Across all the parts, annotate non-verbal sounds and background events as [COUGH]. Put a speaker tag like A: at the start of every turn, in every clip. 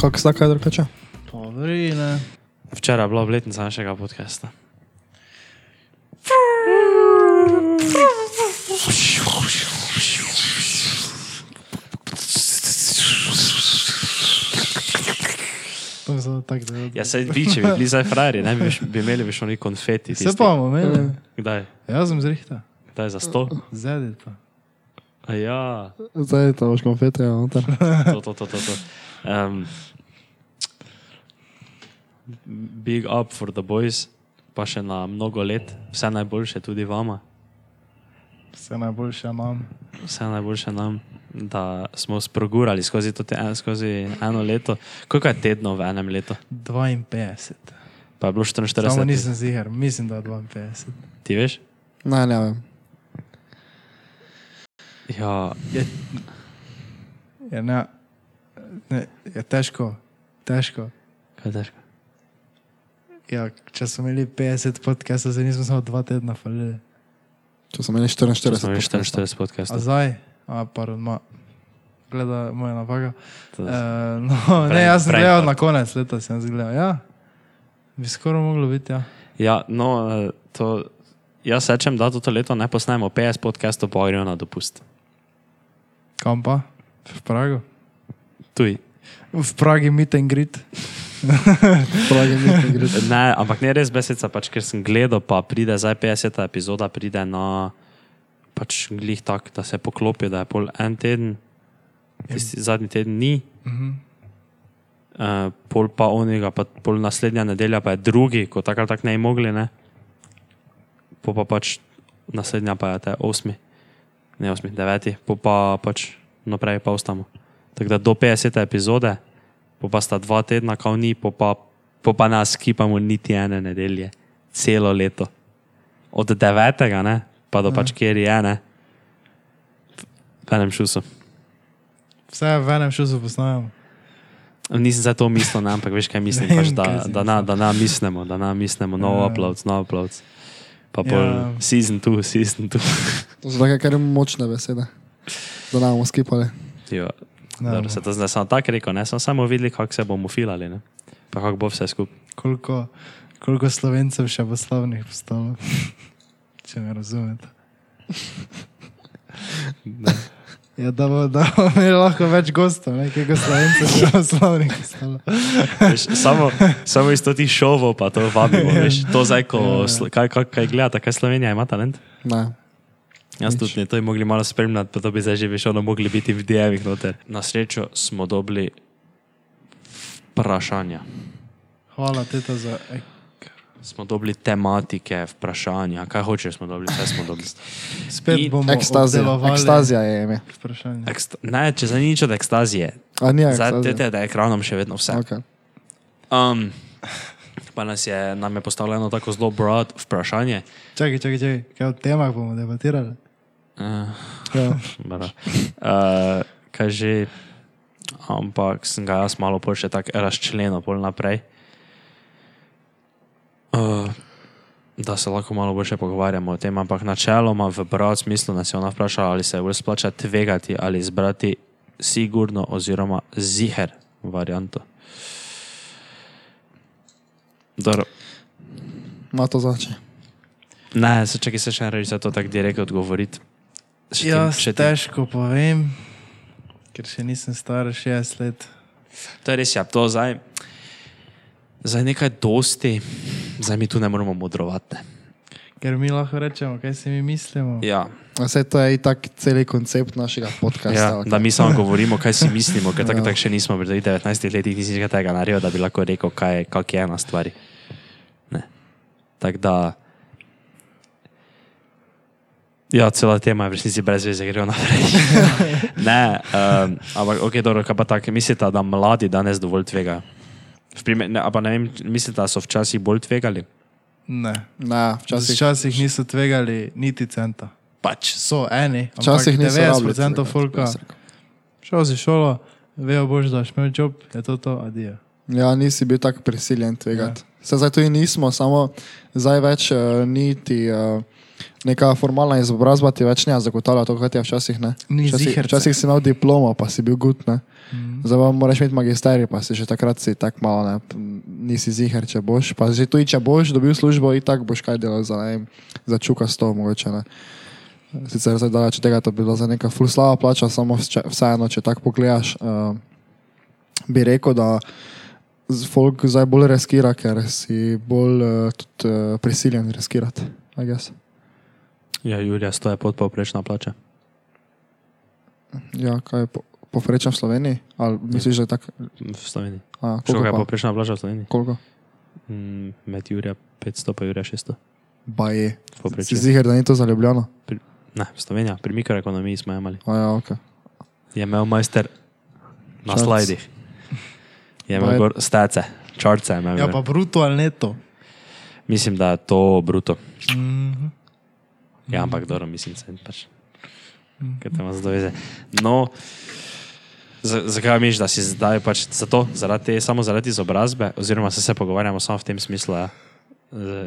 A: Kako sta kaj drugače?
B: Dobri, ne.
C: Včeraj je bila obletnica našega podcasta.
B: To je je.
C: Ja, se vi, če bi bili zdaj frajeri, ne bi, bi imeli več oni konfeti.
B: Se pa bomo imeli.
C: Kdaj?
B: Jaz sem zrihta.
C: Kdaj za sto?
B: Zedi pa.
C: A ja,
A: Zdaj to boš konfete, ja, noter.
C: to, to, to. to, to. Um, big up for the boys, pa še na mnogo let. Vse najboljše tudi vama,
B: Vse najboljše nam.
C: vse najboljše nam, da smo sprogurali skozi, to te, skozi eno leto. Koliko je tednov v enem letu?
B: 52.
C: Pa je bilo 44
B: Samo nisem ziger, mislim, da je 52.
C: Ti veš?
A: Ne, ne vem.
C: Ja,
B: Je, je, ne, ne, je težko, težko.
C: kaj je težko.
B: Ja, če smo imeli 50 podcastov, zdaj nismo samo dva tedna falili.
A: Če smo imeli 44.
C: Smo imeli
A: podcastov.
C: 44
B: A
C: podcastov.
B: zdaj, a pardon, ma, gleda moja napaka.
C: To-
B: Uh, no,
C: Prej-
B: ne, jaz sem
C: prej
B: gledal
C: pa-
B: na konec leta, sem gledal. Ja, bi skoraj moglo biti, ja.
C: Ja, no, eh, to, jaz rečem, da to leto ne posnajemo 50 podcastov, pa grejo na dopust.
B: Kam pa? V Pragu.
C: Tuj.
B: V Pragi meet and greet.
A: Pravi, mi ne gre.
C: Ne, ampak ne res besedica, pač, ker sem gledal, pa pride zdaj 50. epizoda, pride na pač glih tak, da se poklopi, da je pol en teden, tisti zadnji teden ni,
B: Mhm.
C: uh, pol pa onega, pa pol naslednja nedelja pa je drugi, ko takrat tak ne bi mogli, ne. Po pa pač naslednja pa je te osmi, ne osmi, deveti, po pa pač naprej pa ostamo. Tako da do 50. epizode, po pa sta dva tedna, kao ni, po pa, po pa nas skipamo niti ene nedelje, celo leto. Od devetega, ne, pa do pač kjer je, ne, v enem šusu.
B: Vse v enem šusu posnajamo.
C: Nisem za to mislil, ne, ampak veš, kaj mislim, [LAUGHS]
B: Vem,
C: pač,
B: kaj
C: da,
B: si
C: da, na, da na mislimo, da na mislimo, no
B: Ja.
C: uploads, no uploads. Pa pol
B: Ja.
C: season 2, season 2.
A: To so take kar močne besede. Da ne bomo skipali.
C: Jo,
B: Ne,
C: dobro, se to zdaj samo tako rekel, ne, samo samo videli, kako se bomo filali, ne. Pa kako bo vse skupaj.
B: koliko, koliko slovencev še bo slavnih postalo. [LAUGHS] Če me razumete. Ja, da bo, da bo imeli lahko več gostov, nekega slovenca, bo slavnih postalo.
C: Veš, samo, samo iz tih šovov pa to vabimo, veš, to zdaj, ko, sl- kaj, kaj, kaj gledate, kaj Slovenija ima talent.
A: Ne.
C: Jaz tudi ne, to bi mogli malo spremljati, pa to bi zdaj že veš, ono mogli biti v DM-ih noter. Na srečo smo dobili vprašanja.
B: Hvala, teta, za.
C: Smo dobili tematike, vprašanja, kaj hočeš, smo dobili, vse smo dobili.
B: spet
C: In-
B: bomo
A: Ekstazija. Ekstazija je ime.
B: Vprašanje.
C: Eksta ne, če za nič od ekstazije,
A: A ni
C: zdaj
A: ekstazija.
C: te da je ekranom še vedno vse.
A: Okay.
C: Um, pa nas je, nam je postavljeno tako zelo broad vprašanje.
B: Čakaj, čakaj, čakaj, kaj o temah bomo debatirali?
C: Uh,
A: Ja.
C: Bara. Uh, kaj že, ampak sem ga jaz malo pol še tako razčlenil pol naprej. Uh, da se lahko malo bolj pogovarjamo o tem, ampak načeloma v broad smislu nas je ona vprašala, ali se bolj splača tvegati ali izbrati sigurno oziroma ziher varianto. Dobro.
A: Ma to znači.
C: Ne, se čakaj, se še ne reči, za to tako direktno odgovoriti. Še
B: Jaz
C: še
B: težko povem, ker še nisem star 60 let.
C: To je res, ja, to zdaj, zdaj nekaj dosti, zdaj mi tu ne moramo modrovati.
B: Ker mi lahko rečemo, kaj si mi mislimo.
C: Ja,
A: Vse to je itak celi koncept našega podcasta.
C: ja, da mi samo govorimo, kaj si mislimo, ker [LAUGHS] tako
A: Ja.
C: tak še nismo, pri 19 letih nisi nič tega naredil, da bi lahko rekel, kaj, kak je ena stvar. Ne. Tako da. Ja, cela tema je v resnici brez veze, grejo naprej. [LAUGHS] ne, um, ampak ok, dobro, kaj pa tako, mislite, da mladi danes dovolj tvegajo? V Primer, ne, a pa ne vem, mislite, da so včasih bolj tvegali?
B: Ne.
A: Ne,
B: Včasih,
A: včasih.
B: niso tvegali niti centa. Pač so eni,
A: Včasih
B: ampak
A: niso
B: 90%
A: rabili
B: folka.
A: tvegati,
B: Šel si šolo, vejo boš, da boš imel job, je to to, adijo.
A: Ja, nisi bil tako prisiljen tvegati. Ja. Se zdaj tudi nismo, samo zdaj več uh, niti uh, neka formalna izobrazba ti več ne zagotavlja to, kar ti je včasih. Ne? Včasih, včasih si imel diplomo, pa si bil gut, ne.
B: Mm.
A: Zdaj moraš imeti magisterij, pa si že takrat si tak malo, ne, nisi ziher, če boš. Pa že tudi, če boš dobil službo, in tak boš kaj delal za, ne za čukasto, mogoče ne. Sicer zdaj daleč od tega, to bi bila za neka full slava plača, samo vse- vseeno, če tako pogledaš, uh, bi rekel, da folk zdaj bolj reskira, ker si bolj uh, tudi, uh, prisiljen reskirati. I guess.
C: Ja, Jurija, sto je podpovprečna plača.
A: Ja, kaj je po, povprečen v Sloveniji? Ali misliš, da je tako?
C: V Sloveniji.
A: A,
C: Što
A: koliko
C: je povprečna plača v Sloveniji?
A: Koliko?
C: Mm, Med Jurija 500 pa Jurija 600.
A: Baje. Si
C: Povprečje.
A: ziger, da ni to zaljubljeno?
C: Ne, Slovenija, pri mikroekonomiji smo imeli.
A: A ja, ok.
C: Je imel majster na
A: Charts.
C: slajdih. Je imel
A: je-
C: gor stece, črce.
B: Ja, pa bruto ali neto.
C: Mislim, da je to bruto.
B: Mhm.
C: Ja, ampak dobro, mislim, da je pač. Kaj te ima zdaj veze. No, za- zakaj misliš, da si zdaj pač zato, zaradi te, samo zaradi izobrazbe, oziroma se, se pogovarjamo samo v tem smislu, ja,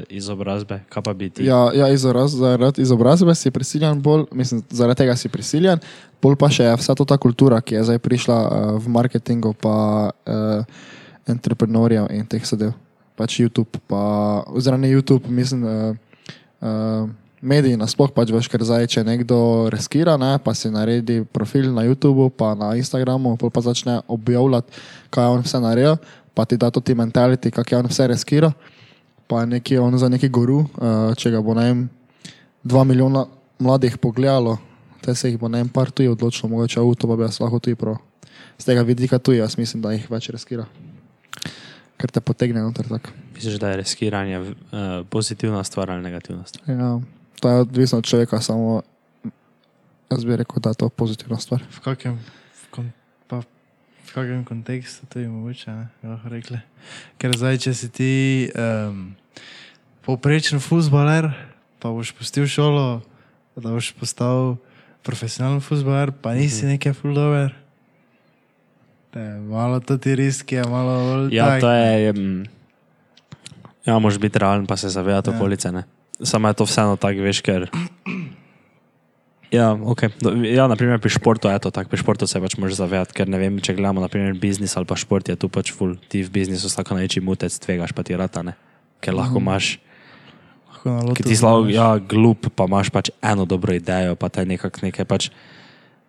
C: izobrazbe, kaj pa bi ti?
A: Ja, ja izoraz, zaradi izobrazbe si prisiljen bolj, mislim, zaradi tega si prisiljen, bolj pa še vsa to ta kultura, ki je zdaj prišla uh, v marketingu, pa uh, entrepreneurjev in teh zadev. Pač YouTube, pa, oziroma ne YouTube, mislim, uh, uh, mediji nasploh pač veš, ker zdaj, če nekdo reskira, ne, pa si naredi profil na YouTubu, pa na Instagramu, pa začne objavljati, kaj je on vse naredil, pa ti da to ti mentality, kak je on vse reskira pa je neki, on za neki guru, uh, če ga bo ne vem, dva milijona mladih pogledalo, te se jih bo ne vem, par tuji odločilo, mogoče v to pa bi jaz lahko tuji prav. Z tega vidika tuji, jaz mislim, da jih več riskira. Ker te potegne noter tako.
C: Misliš, da je reskiranje uh, pozitivna stvar ali negativna stvar?
A: Ja, to je odvisno od človeka, samo jaz bi rekel, da je to pozitivna stvar.
B: V kakem, v kon, pa, v kakem kontekstu to je mogoče, ne, lahko rekli. Ker zdaj, če si ti um, povprečen futbaler, pa boš pustil šolo, da boš postal profesionalen futbaler, pa nisi nekaj fuldober. Malo to ti riski, malo
C: Ja,
B: tak,
C: to je. Um, ja, moraš biti realen, pa se zavedati
B: Ja.
C: okolice. Ne? Samo je to vseeno tako, veš, ker. Ja, okay. Ja, naprimer pri športu je to tako, pri športu se pač moraš zavedati, ker ne vem, če gledamo naprimer biznis ali pa šport, je tu pač full, ti v biznisu vsako največji mutec tvegaš, pa ti rata, ne. Ker lahko
B: Mhm.
C: imaš,
B: lahko na lotu
C: ti
B: znaš.
C: ja, glup, pa imaš pač eno dobro idejo, pa te nekak nekaj pač.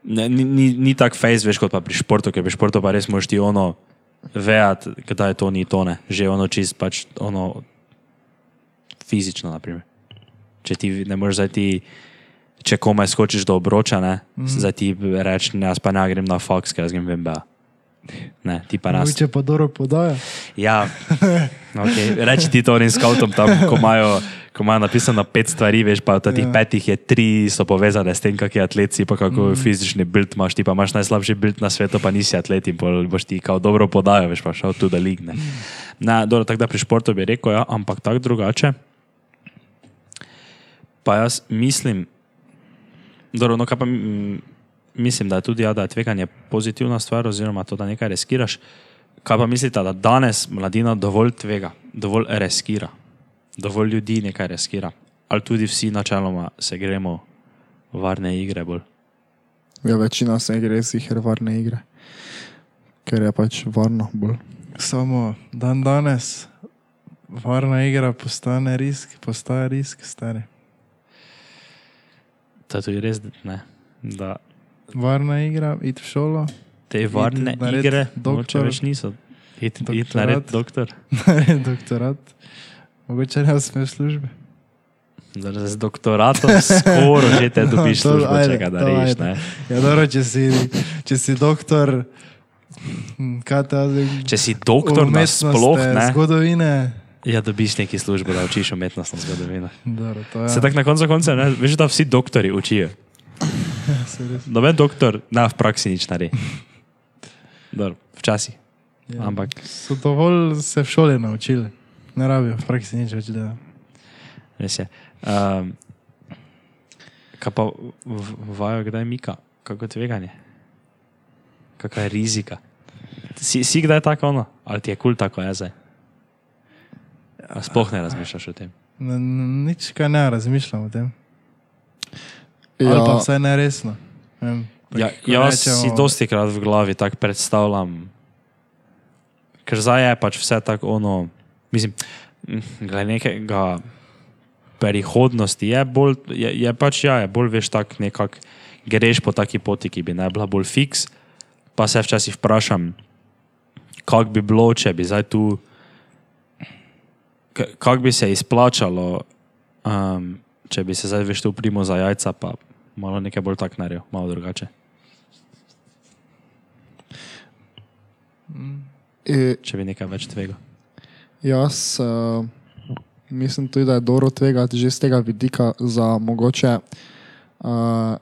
C: Ne, ni ni, ni tako face, veš, kot pa pri športu, ker pri športu pa res moš ti ono vejati, kdaj to ni to, ne. Že ono čist pač ono fizično, naprimer. Če ti ne moreš zdaj ti, če komaj skočiš do obroča, ne, mm. zdaj ti reč, ne, jaz pa ne grem na Fox, ker jaz grem v MBA. Ne, ti pa nas.
B: Mogoče pa dobro podaja.
C: Ja, okay. reči ti to onim skautom tam, ko imajo, ko imajo napisano pet stvari, veš, pa od teh
B: Ja.
C: petih je tri so povezane s tem, kak je atlet si, pa kako mm. fizični bild imaš, ti pa imaš najslabši bild na svetu, pa nisi atlet in boš ti kao dobro podajo, veš, pa šel tu da ligne. Na, dobro, tako da pri športu bi rekel, ja, ampak tako drugače. Pa jaz mislim, dobro, no, pa mislim, da je tudi ja, da je tveganje pozitivna stvar, oziroma to, da nekaj riskiraš. Kaj pa mislite, da danes mladina dovolj tvega, dovolj riskira, dovolj ljudi nekaj riskira, ali tudi vsi načeloma se gremo v varne igre bolj.
A: Ja, večina se gre z jih varne igre, ker je pač varno bolj.
B: Samo dan danes, varna igra postane risk, postaje risk, stari.
C: To je tudi res, ne, da
B: Varna igra, id v šolo,
C: te varne igre
B: doktor.
C: več niso. It, it
B: Doktorat.
C: nared doktor. [LAUGHS]
B: nared doktorat, mogoče ne smeš službe.
C: Da z doktoratom skoro že te [LAUGHS] dobiš
B: To,
C: službo,
B: ajde,
C: če ga
B: to
C: dariš.
B: ajde.
C: Ne?
B: Ja, dobro, če si, če si doktor, kaj te zdaj?
C: Če si doktor nasploh, ne,
B: Zgodovine.
C: Ja, dobiš neki službo, da učiš umetnostno zgodovino.
B: To je.
C: Se tako na koncu konca, ne, veš, da vsi doktori učijo. [LAUGHS]
B: Ja.
C: Noben doktor ne v praksi nič naredi. Včasih.
B: Ja.
C: Ampak
B: So dovolj se v šoli naučili, ne rabijo v praksi nič več delati.
C: res je. Um, kaj pa vajo, kdaj mika, kako tveganje? Kakšna je rizika? Si, si kdaj tako ono? Ali ti je kul cool tako je zdaj? A Sploh ne razmišljaš o tem.
B: Nič kaj ne razmišljam o tem. Ja. Ali pa vsaj ne resno. Vem, tako
C: Ja, jaz
B: rečemo-
C: si dosti krat v glavi tako predstavljam, ker zdaj je pač vse tako ono, mislim, mm, glede nekega prihodnosti je bolj, je, je pač ja, je bolj veš tak nekak, greš po taki poti, ki bi ne bila bolj fiks, pa se včasih vprašam, kak bi bilo, če bi zdaj tu, k- kak bi se izplačalo, um, če bi se zdaj veš tu primo za jajca, pa malo nekaj bolj tak naredil, malo drugače.
A: i-
C: če bi nekaj več tvegal.
A: jaz uh, mislim tudi, da je dobro tvegati že z tega vidika za mogoče uh,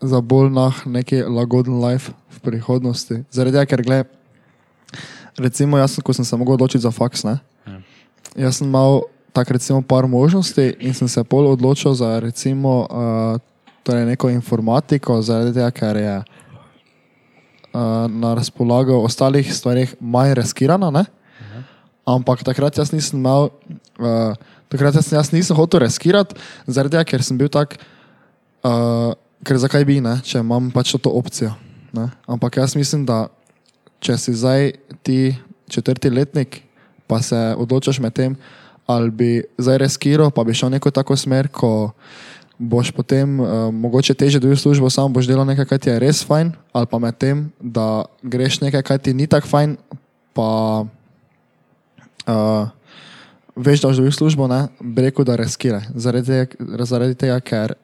A: za bolj nah neki lagoden life v prihodnosti. Zaradi tega, ker gled, recimo jaz, ko sem se mogel odločiti za faks, ne?
C: Ja.
A: Jaz sem imel tako recimo par možnosti in sem se pol odločil za recimo uh, torej neko informatiko, zaradi tega, ker je uh, na razpolago v ostalih stvarih manj riskirana, ne? Ampak takrat jaz nisem imel, uh, takrat jaz, jaz nisem hotel riskirati, zaradi tega, ker sem bil tak, uh, ker zakaj bi, ne, če imam pač to opcijo. Ne? Ampak jaz mislim, da če si zdaj ti četrti letnik, pa se odločaš med tem, ali bi zdaj riskiral, pa bi šel neko tako smer, ko boš potem uh, mogoče teže dobil službo, samo boš delal nekaj, kar ti je res fajn, ali pa med tem, da greš nekaj, kar ti ni tako fajn, pa uh, veš, da boš dobil službo, ne, bi rekel, da riskiraj. Zaradi, tega- zaradi tega, ker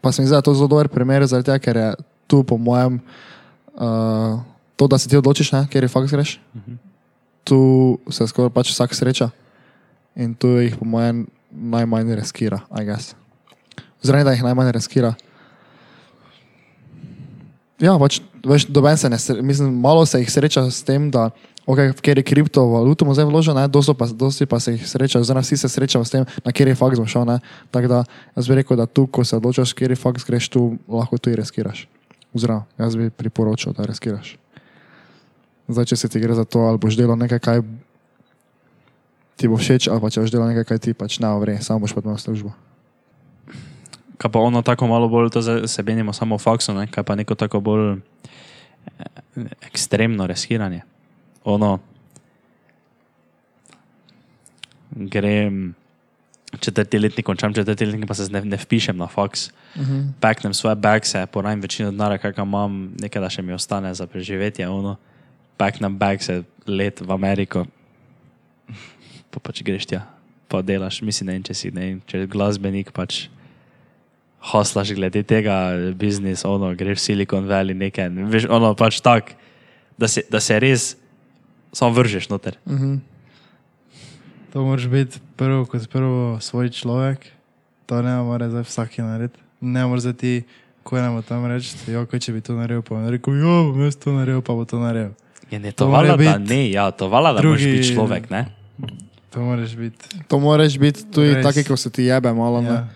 A: pa se mi zdi, da je to zelo dober primer, zaradi tega, ker je tu, po mojem, uh, to, da se ti odločiš, ne, ker je fakt greš. Tu se skoraj pač vsak sreča in tu jih, po mojem, najmanj I guess. Oziroma, ne, da jih najmanj riskira. Ja, pač, veš, doben se ne, mislim, malo se jih sreča s tem, da, okay, v kateri kriptovaluto mu zdaj vložil, ne, dosti pa, dosti pa se jih sreča, oziroma vsi se srečajo s tem, na kateri faks bom šel, ne. Tako da, jaz bi rekel, da tu, ko se odločaš, kateri faks greš, tu lahko tu riskiraš. Oziroma, jaz bi priporočil, da riskiraš. Zdaj, če se ti gre za to, ali boš delal nekaj, kaj ti bo všeč, ali pa če boš delal nekaj, kaj ti pač ne vre, samo boš pa imel službo.
C: Kaj pa ono tako malo bolj, to se menimo samo v faksu, ne? kaj pa neko tako bolj eh, ekstremno riskiranje. Ono, grem četrti letnik, končam četrti letnik, pa se ne, ne vpišem na faks. Uh -huh. Peknem svoje bagse, porajem večino denarja, kar imam, nekaj da še mi ostane za preživetje. Ono. Peknem bagse, let v Ameriko, pa pač greš tja, pa delaš, mislim, ne vem, če si ne vem, če je glasbenik, pač hoslaš glede tega biznisa, ono, greš v Silicon Valley, nekaj, veš, ono pač tak, da se, da se res samo vržeš noter.
A: Uh -huh.
B: To moraš biti prvo kot prvo svoj človek, to ne more zdaj vsak narediti. Ne moreš zdaj ti, ko ne tam reči, če bi to naredil, pa bi rekel, jo, jaz to naredil, pa bo to naredil.
C: Je ne
B: To
C: vala, da ne, ja, to vala, da drugi... moraš biti človek, ne?
B: To moraš biti.
A: To moraš biti tudi
B: Res.
A: taki, ko se ti jebe malo. Ja.
B: Ja.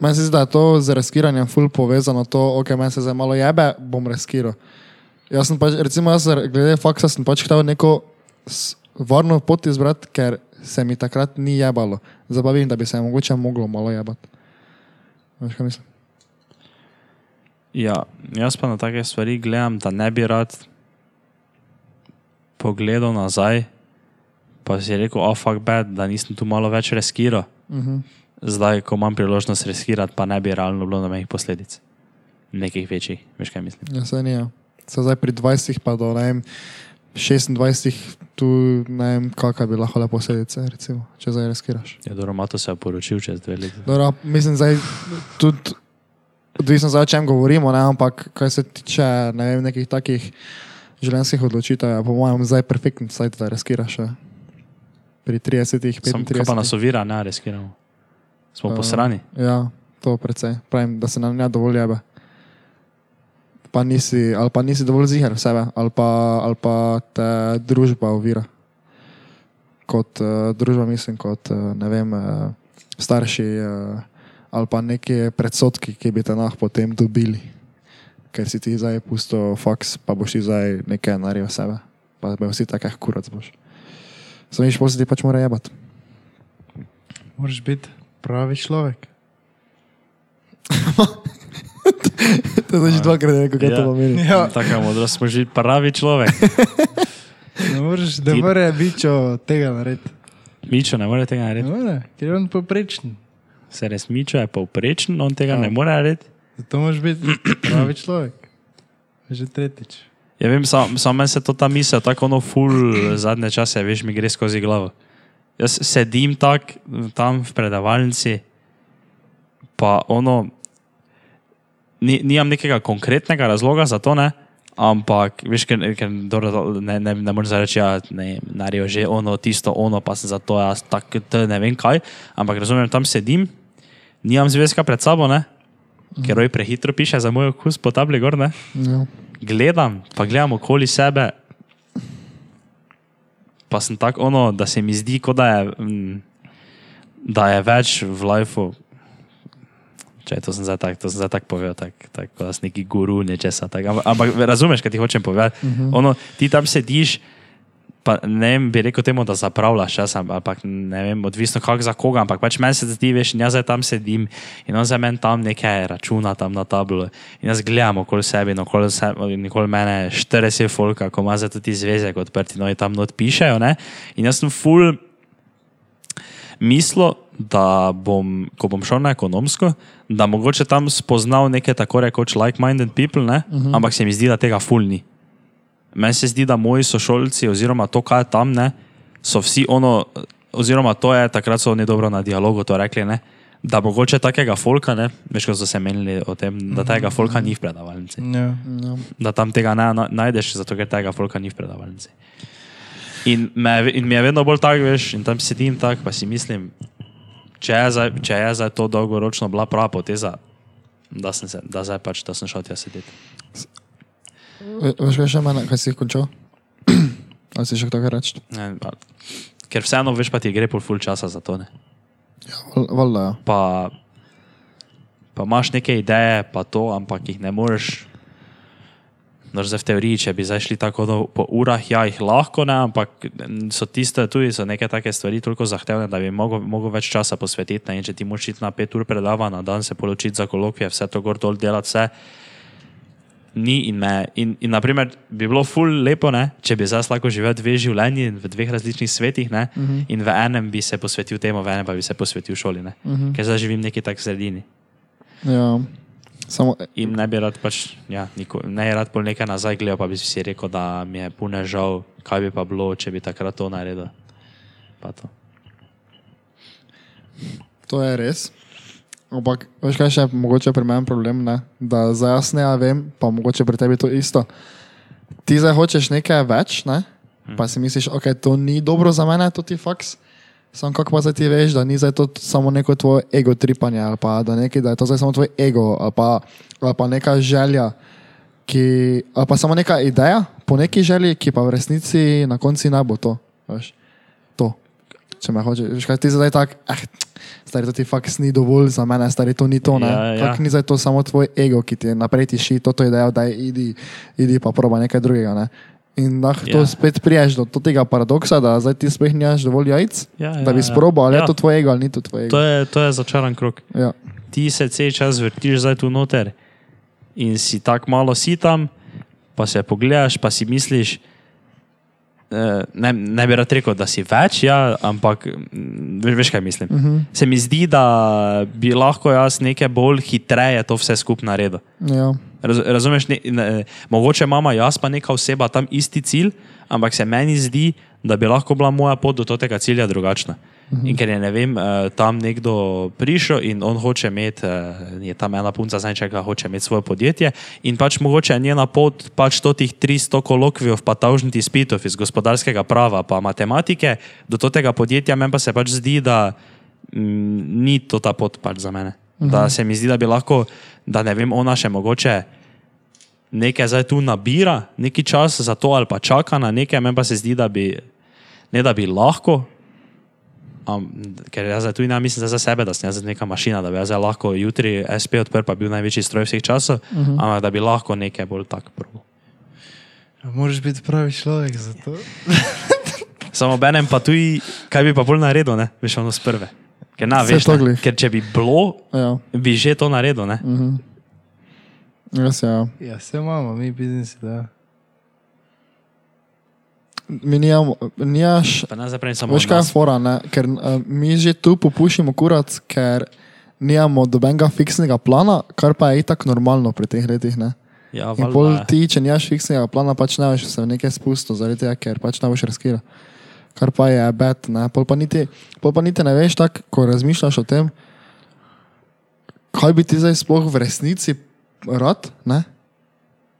A: Meni se zdi, da je to z riskiranjem ful povezano, to, ok, meni se zdaj malo jebe, bom riskiral. Jaz sem pač, recimo, jaz glede faksa sem pač hotel neko varno pot izbrati, ker se mi takrat ni jebalo. Zdaj pa vidim, da bi se mogoče moglo malo jebati. Veš, kaj mislim?
C: Ja, jaz pa na take stvari gledam, da ne bi rad pogledal nazaj, pa si rekel, oh, fuck bad, da nisem tu malo več riskiral.
A: Uh -huh.
C: Zdaj, ko imam priložnost riskirati, pa ne bi realno bilo nobenih posledic. Nekih večjih, veš kaj mislim.
A: Ja, se ni. Ja. Se zdaj pri 20 pa do ne vem, 26, tu ne vem, kakšne bi lahko le posledice, recimo, če zdaj riskiraš.
C: Ja, dobro, Mato se je poročil čez dve leti.
A: Dobro, mislim, zdaj tudi, odvisno zdaj, o čem govorimo, ne, ampak kar se tiče ne vem, nekih takih življenjskih odločitev, je po mojem zdaj perfektno, saj da riskiraš. Ja. Pri 30,
C: Sam, kaj
A: 35.
C: pa nas ovira, ne riskiramo. Smo
A: Eh,
C: posrani.
A: Ja, to precej. Pravim, da se nam ne dovolj jebe. Pa nisi, ali pa nisi dovolj ziger v sebe, ali pa, ali pa te družba ovira. Kot uh, družba, mislim, kot uh, ne vem, uh, starši uh, ali pa neki predsotki, ki bi te nah potem dobili. Ker si ti zdaj pusto faks, pa boš ti zdaj nekaj naredil sebe. Pa boš vsi takih kurac boš. Samo viš, ti pač mora jebati.
B: Moraš biti. pravi človek. [LAUGHS]
A: To je že dvakrat rekel, kaj to
C: Ja.
A: pomeni.
B: Ja,
C: Tako modro smo že pravi človek. [LAUGHS]
B: ne moreš, ne
C: Ti-
B: more bičo tega narediti.
C: Mičo ne more tega
B: Ne
C: narediti.
B: more, ker je on poprečen.
C: Se res Mičo je povprečen, on tega
B: Ja.
C: ne more narediti.
B: Zato moraš biti pravi človek. Že tretjič.
C: Ja vem, samo sam meni se to ta misel, tako ono ful zadnje čase, veš, mi gre skozi glavo. Jaz sedim tak tam v predavalnici, pa ono, ni, nimam nekega konkretnega razloga za to, ne? Ampak, veš, ker, ker dobro, ne, ne, ne morem zdaj reči, ja, narijo že ono, tisto, ono, pa sem zato jaz tak, t, ne vem kaj. Ampak razumem, tam sedim, nimam zvezka pred sabo, ne? Ker oj prehitro piše za moj okus po tabli gor, ne?
A: Ja.
C: gledam, pa gledam okoli sebe, pa sem tako ono, da se mi zdi, da je, mm, da je več v lifeu. Če to sem zdaj tako tak, tak povedal, tako tak, da si neki guru nečesa. Tak, ampak, ampak razumeš, kaj ti hočem povedati. Uh -huh. ono, ti tam sediš. Pa ne vem, bi rekel temu, da zapravljaš čas, ampak ne vem, odvisno kako za koga, ampak pač meni se zdi, veš, in jaz zdaj tam sedim in on za meni tam nekaj računa tam na tablo in jaz gledam okoli sebe in okoli, in okoli mene 40 folka, ko ima za tudi zvezek odprti, no in tam not pišejo, ne? In jaz sem full mislil, da bom, ko bom šel na ekonomsko, da mogoče tam spoznal neke tako rekoč like-minded people, ne? Uh -huh. ampak se mi zdi, da tega full ni. Meni se zdi, da moji sošolci, oziroma to, kaj je tam, ne, so vsi ono, oziroma to je takrat so oni dobro na dialogu to rekli, ne, da mogoče takega folka, ne, veš, ko so se menili o tem, da tega folka ni v predavalnici.
B: Ja.
A: Ja.
C: Da tam tega ne na- najdeš, zato ker tega folka ni v predavalnici. In, me, in mi je vedno bolj tako, veš, in tam sedim tako, pa si mislim, če je zdaj, če je zdaj to dolgoročno bila prava poteza, da sem, se, da pač, da sem šel tja sedeti.
A: Ve- Veš, kaj še mene, kaj si končal? [CLEARS THROAT] Ali si še kaj reči?
C: Ne, Ker vseeno, veš, pa ti gre pol ful časa za to. Ne?
A: Val- Valjda, ja.
C: Pa, pa imaš neke ideje, pa to, ampak jih ne moreš. No, zdaj v teoriji, če bi zdaj šli tako do, po urah, ja, jih lahko, ne, ampak so tiste tudi, so neke take stvari toliko zahtevne, da bi mogel, mogel več časa posvetiti. Ne, in če ti moraš iti na pet ur predava na dan, se poločiti za kolokvije, vse to gor dol delati, vse. Ni in me. In, in naprimer, bi bilo ful lepo, ne, če bi zdaj lahko živel dve življenji v dveh različnih svetih, ne, uh -huh. in v enem bi se posvetil temu, v enem pa bi se posvetil šoli. Ne, uh -huh. Ker zdaj živim neki tak sredini.
A: ja. Samo,
C: In ne bi rad pač, ja, niko, ne rad pol nekaj nazaj gledal, pa bi si rekel, da mi je pune žal, kaj bi pa bilo, če bi takrat to naredil. Pa to.
A: to je res. Ampak, veš kaj še je mogoče pri meni problem, ne? da zdaj jaz ne vem, pa mogoče pri tebi to isto. Ti zdaj hočeš nekaj več, ne? pa si misliš, ok, to ni dobro za mene, to ti faks. Sam kako pa zdaj ti veš, da ni zdaj to samo neko tvoje ego tripanje, ali pa da, nekaj, da je to zdaj samo tvoj ego, ali pa, ali pa neka želja, ki, ali pa samo neka ideja po neki želji, ki pa v resnici na koncu ne bo to. Veš? Če me hočeš, kaj ti zdaj tako, eh, stari to ti faks ni dovolj za mene, stari to ni to, ne.
C: Ja, ja.
A: Kako ni zdaj to samo tvoj ego, ki ti je naprej tiši, to je ideja, da idi, idi pa proba nekaj drugega, ne. In lahko
C: Ja.
A: to spet priješ do, do tega paradoksa, da zdaj ti spet nimaš dovolj jajc,
C: Ja,
A: da bi
C: ja, ja.
A: sprobal, ali
C: Ja.
A: je to tvoj ego ali ni to tvoj ego.
C: To, je, to je začaran krok.
A: Ja.
C: Ti se cel čas vrtiš zdaj tu noter in si tako malo si tam, pa se pogledaš, pa si misliš. Eh, Ne, ne bi rad rekel, da si več, ja, ampak mm, veš, veš kaj mislim. Uh -huh. Se mi zdi, da bi lahko jaz nekaj bolj hitreje to vse skupaj naredil.
A: Ja.
C: Raz, razumeš, ne, ne, mogoče imamo jaz pa neka oseba tam isti cilj, ampak se meni zdi, da bi lahko bila moja pot do tega cilja drugačna. In ker je ne vem, eh, tam nekdo prišel in on hoče imeti, eh, je tam ena punca, zdaj čeka, hoče imeti svoje podjetje in pač mogoče je njena pot pač to tih 300 kolokvijev, pa tavžnih izpitov iz gospodarskega prava, pa matematike, do tega podjetja meni pa se pač zdi, da mm, ni to ta pot pač za mene. Da se mi zdi, da bi lahko, da ne vem, ona še mogoče nekaj zdaj tu nabira, neki čas za to ali pa čaka na nekaj, meni pa se zdi, da bi, ne da bi lahko, um, ker jaz zdaj tu ne mislim za sebe, da sem jaz neka mašina, da bi jaz lahko jutri SP odprl, pa bil največji stroj vseh časov, uh -huh. ampak da bi lahko nekaj bolj tako probil.
B: Ja, Moraš biti pravi človek za to. [LAUGHS]
C: Samo benem pa tudi, kaj bi pa bolj naredil, ne, veš, ono z prve. Ker, na, veš, ne, ker če bi bilo,
A: Ja,
C: bi že to naredil. Ne?
A: mhm. Res je, ja.
B: Ja, vse imamo, mi biznisi, da.
A: Mi nijamo, nijaš,
C: Pa ne zaprej samo
A: veš kaj je
C: nas.
A: fora, ne? ker uh, mi že tu popušimo kurat, ker nijamo dobenega fiksnega plana, kar pa je itak normalno pri teh letih. Ne?
C: Ja,
A: In pol ti, če nimaš fiksnega plana, pač ne veš se v nekaj spustil, zaradi tega, ker pač ne boš razkriral. Kar pa je bed, ne. Pol pa niti, pol pa niti ne veš tako, ko razmišljaš o tem, kaj bi ti zdaj sploh v resnici rad, ne?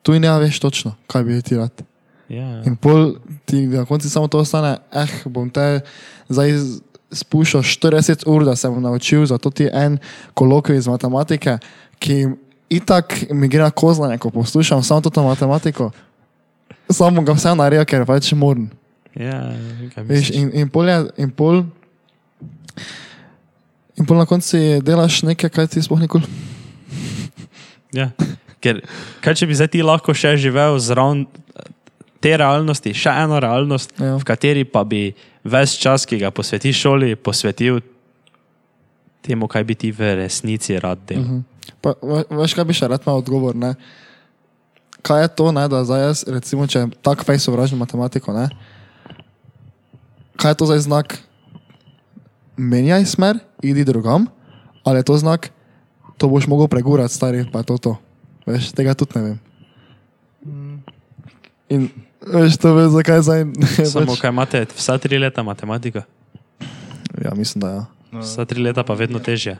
A: Tu ne veš točno, kaj bi ti rad.
C: Ja, ja.
A: In pol ti na koncu samo to ostane, eh, bom te zdaj spuščal 40 ur, da se bom naučil, zato ti je en kolokvij iz matematike, ki itak mi gre na kozlanje, ko poslušam samo to matematiko. Samo ga vse naredim, ker pač moram.
C: ja,
A: Veš,
C: misliš?
A: in, in, pol je, in, pol, in pol na koncu delaš nekaj, kaj ti sploh nikoli.
C: Ja. Ker, kaj če bi zdaj ti lahko še živel zraven te realnosti, še eno realnost,
A: Ja.
C: v kateri pa bi ves čas, ki ga posvetiš šoli, posvetil temu, kaj bi ti v resnici rad delal.
A: Mhm. Pa, ve- veš, kaj bi še rad imel odgovor? Ne? Kaj je to, ne, da zdaj jaz, recimo, če tako fej sovražim matematiko, ne? kaj je to zdaj znak? Menjaj smer, idi drugam, ali je to znak, to boš mogel pregurati, stari, pa je to to. Veš, tega tudi ne vem. In veš, to veš, zakaj zdaj ne [LAUGHS]
C: Samo
A: pač-
C: kaj imate, vsa tri leta matematika,
A: Ja, mislim, da ja.
B: No,
C: vsa tri leta pa vedno težje.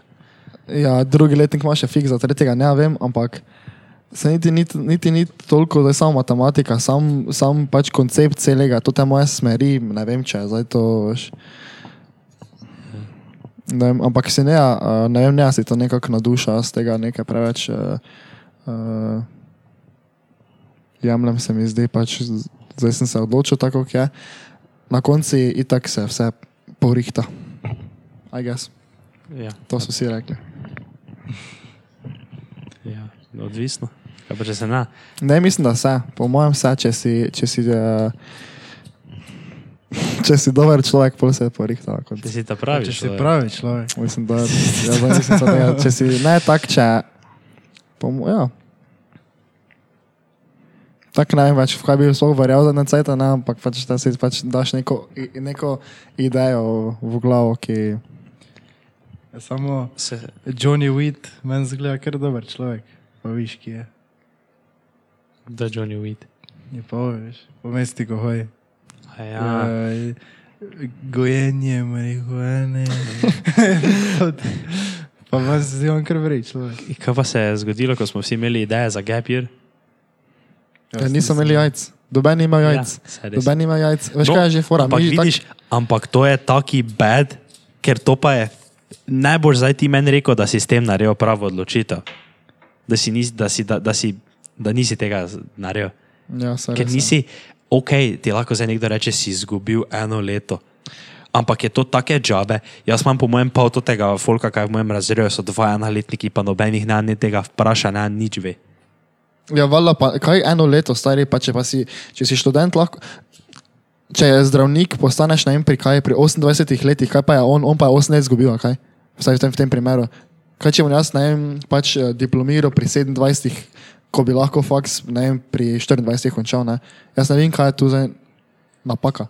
A: Ja, drugi letnik ima še fiks, za tretjega ne vem, ampak se niti, niti, niti ni toliko, da je samo matematika, sam, sam pač koncept celega, to te moje smeri, ne vem, če je zdaj to. Veš. Ne vem, ampak si ne, ne vem, ne, si to nekako naduša, z tega nekaj preveč uh, uh, jemljem, se mi zdi, pač zdaj sem se odločil tako, kot je. Na koncu itak se vse porihta. I guess.
C: Ja,
A: To so vsi rekli.
C: ja, odvisno. Kaj pa če se ne?
A: Ne, mislim, da vse. Po mojem, vse, če si, če si, uh, če si dober človek, pol se porihta. na koncu.
C: Ti si ta pravi.
B: Če si
C: človek.
B: pravi človek.
A: Mislim, da ja, zdaj nisem se tega, če si ne tak, če. Po, ja. Tako ne več, v kaj bi sploh verjel za necajta, ne, ampak pač, da si pač daš neko, neko idejo v glavo, ki.
B: Samo
C: Se,
B: Johnny Witt, meni zgleda kar dober človek. Pa viš, ki je.
C: da je Johnny Weed.
B: Je pa veš, po mesti ko hoji.
C: A Ja.
B: Ja. Gojenje marihuane. [LAUGHS] pa vas zdi on kar vrej človek.
C: In Kaj pa se je zgodilo, ko smo vsi imeli ideje za gap year?
A: Ja, niso imeli jajc. Doben ima jajc.
C: Ja.
A: Doben ima jajc. Veš
C: No,
A: kaj je že fora?
C: Ampak
A: Mi že tak-
C: vidiš, ampak to je taki bad, ker to pa je. Ne boš zdaj ti meni rekel, da si s tem naredil pravo odločitev. Da, si nis, da, si, da, da, si, da nisi tega naredil.
A: Ja, saj
C: Ker
A: res je.
C: nisi, ok, ti lahko zdaj nekdo reče, si izgubil eno leto. Ampak je to take džabe. Jaz imam po mojem pol tega folka, kaj v mojem razredu so dva enoletniki, pa nobenih ne, ne tega vpraša, ne nič ve.
A: Ja, valjda pa, kaj eno leto stari, pa če, pa si, če si študent, lahko. Če je zdravnik, postaneš na pri kaj, pri 28 letih, kaj pa je on, on pa je 8 let izgubil, kaj? Vsaj v tem, v tem primeru. Kaj če bom jaz, ne vem, pač eh, diplomiral pri 27, ko bi lahko faks, ne vem, pri 24 končal, ne? Jaz ne vem, kaj je tu zdaj napaka.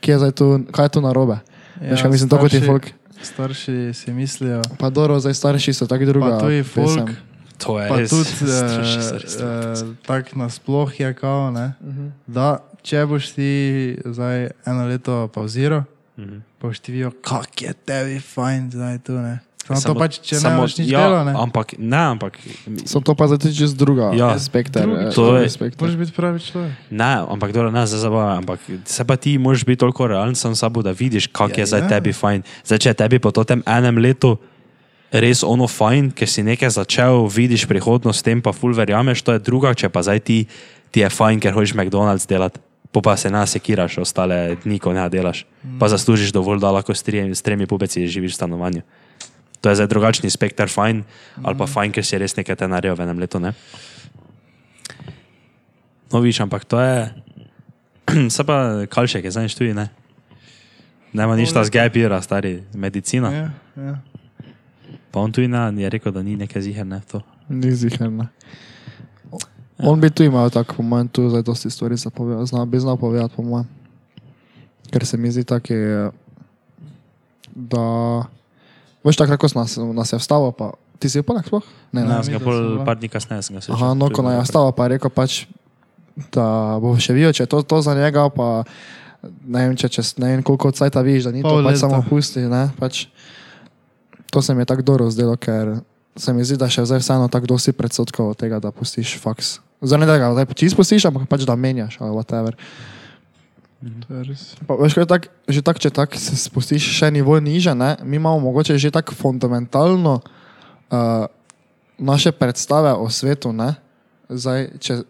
A: Kje je zdaj tu, kaj je tu narobe? Ja, Veš, kaj mislim, to kot je
B: starši-
A: folk.
B: Starši si mislijo,
A: Pa dobro, zdaj starši so tako druga.
B: pa tu je folk,
A: pesem.
C: To je
B: pa
C: res
B: tudi
C: strašno,
B: uh,
C: res
B: uh, tako nasploh je kao, ne,
A: Mhm.
B: da če boš ti zdaj eno leto pauziral,
C: Mhm.
B: pa boš ti videl, kak je tebi fajn zdaj tu, ne. Samo,
C: Samo-
B: to pač, če
C: samo-
B: ne boš nič
C: ja,
B: delal, ne.
C: Ampak ne, ampak
A: So to pa zdaj čez druga
C: Ja.
A: eh,
C: To je-
A: spekter.
B: Moraš biti pravi človek.
C: Ne, ampak dobro, ne za zabavo, ampak se pa ti moraš biti toliko realen sam sabo, da vidiš, kak
B: Ja,
C: je zdaj
B: ja.
C: tebi fajn. Zdaj, če je tebi po tem enem letu res ono fajn, ker si nekaj začel, vidiš prihodnost, s tem pa ful verjameš, to je druga, če pa zdaj ti, ti je fajn, ker hočeš McDonald's delati. Po pa se nas sekiraš, ostale dni, ko ne delaš. Pa zaslužiš dovolj, da lahko s tremi, s tremi pubeci živiš v stanovanju. To je zdaj drugačni spekter fajn, ali pa fajn, ker si res nekaj naredil v enem letu. Ne? No, viš, ampak to je. [CLEARS THROAT] Se pa kalšek je, znaš tudi, ne? Nema ništa z gapira, stari, medicina.
B: Ja, ja.
C: Pa on tu in je rekel, da ni neke ziherne to.
A: Ni ziherna. On bi tu imel tako, po mojem, tu zdaj dosti stvari za povedati, zna, bi znal povedati, po mojem. Ker se mi zdi tako, je, da... Veš tako, kako nas, nas je vstalo, pa ti si poleg sploh? Ne,
C: Ne,
A: ne.
C: jaz ga pol
B: ja.
C: par dni kasneje sem ga slišal.
A: Aha, no, ko nam je vstalo, pa je rekel pač, da bo še videl, če je to, to za njega, pa ne vem, če čez ne vem koliko cajta vidiš, da ni to
B: Pol
A: pač
B: leta.
A: samo pusti, ne, pač. To se mi je tako dobro zdelo, ker se mi zdi, da še zdaj vseeno tako dosti predsotkov od tega, da pustiš faks. Zdaj ne da ga zdaj čisto pustiš, ampak pač da menjaš ali whatever.
B: Res.
A: Pa, veš, tak, že tako, če tako se spustiš še nivo niže, ne, mi imamo mogoče že tako fundamentalno uh, naše predstave o svetu. Ne, Zdaj, če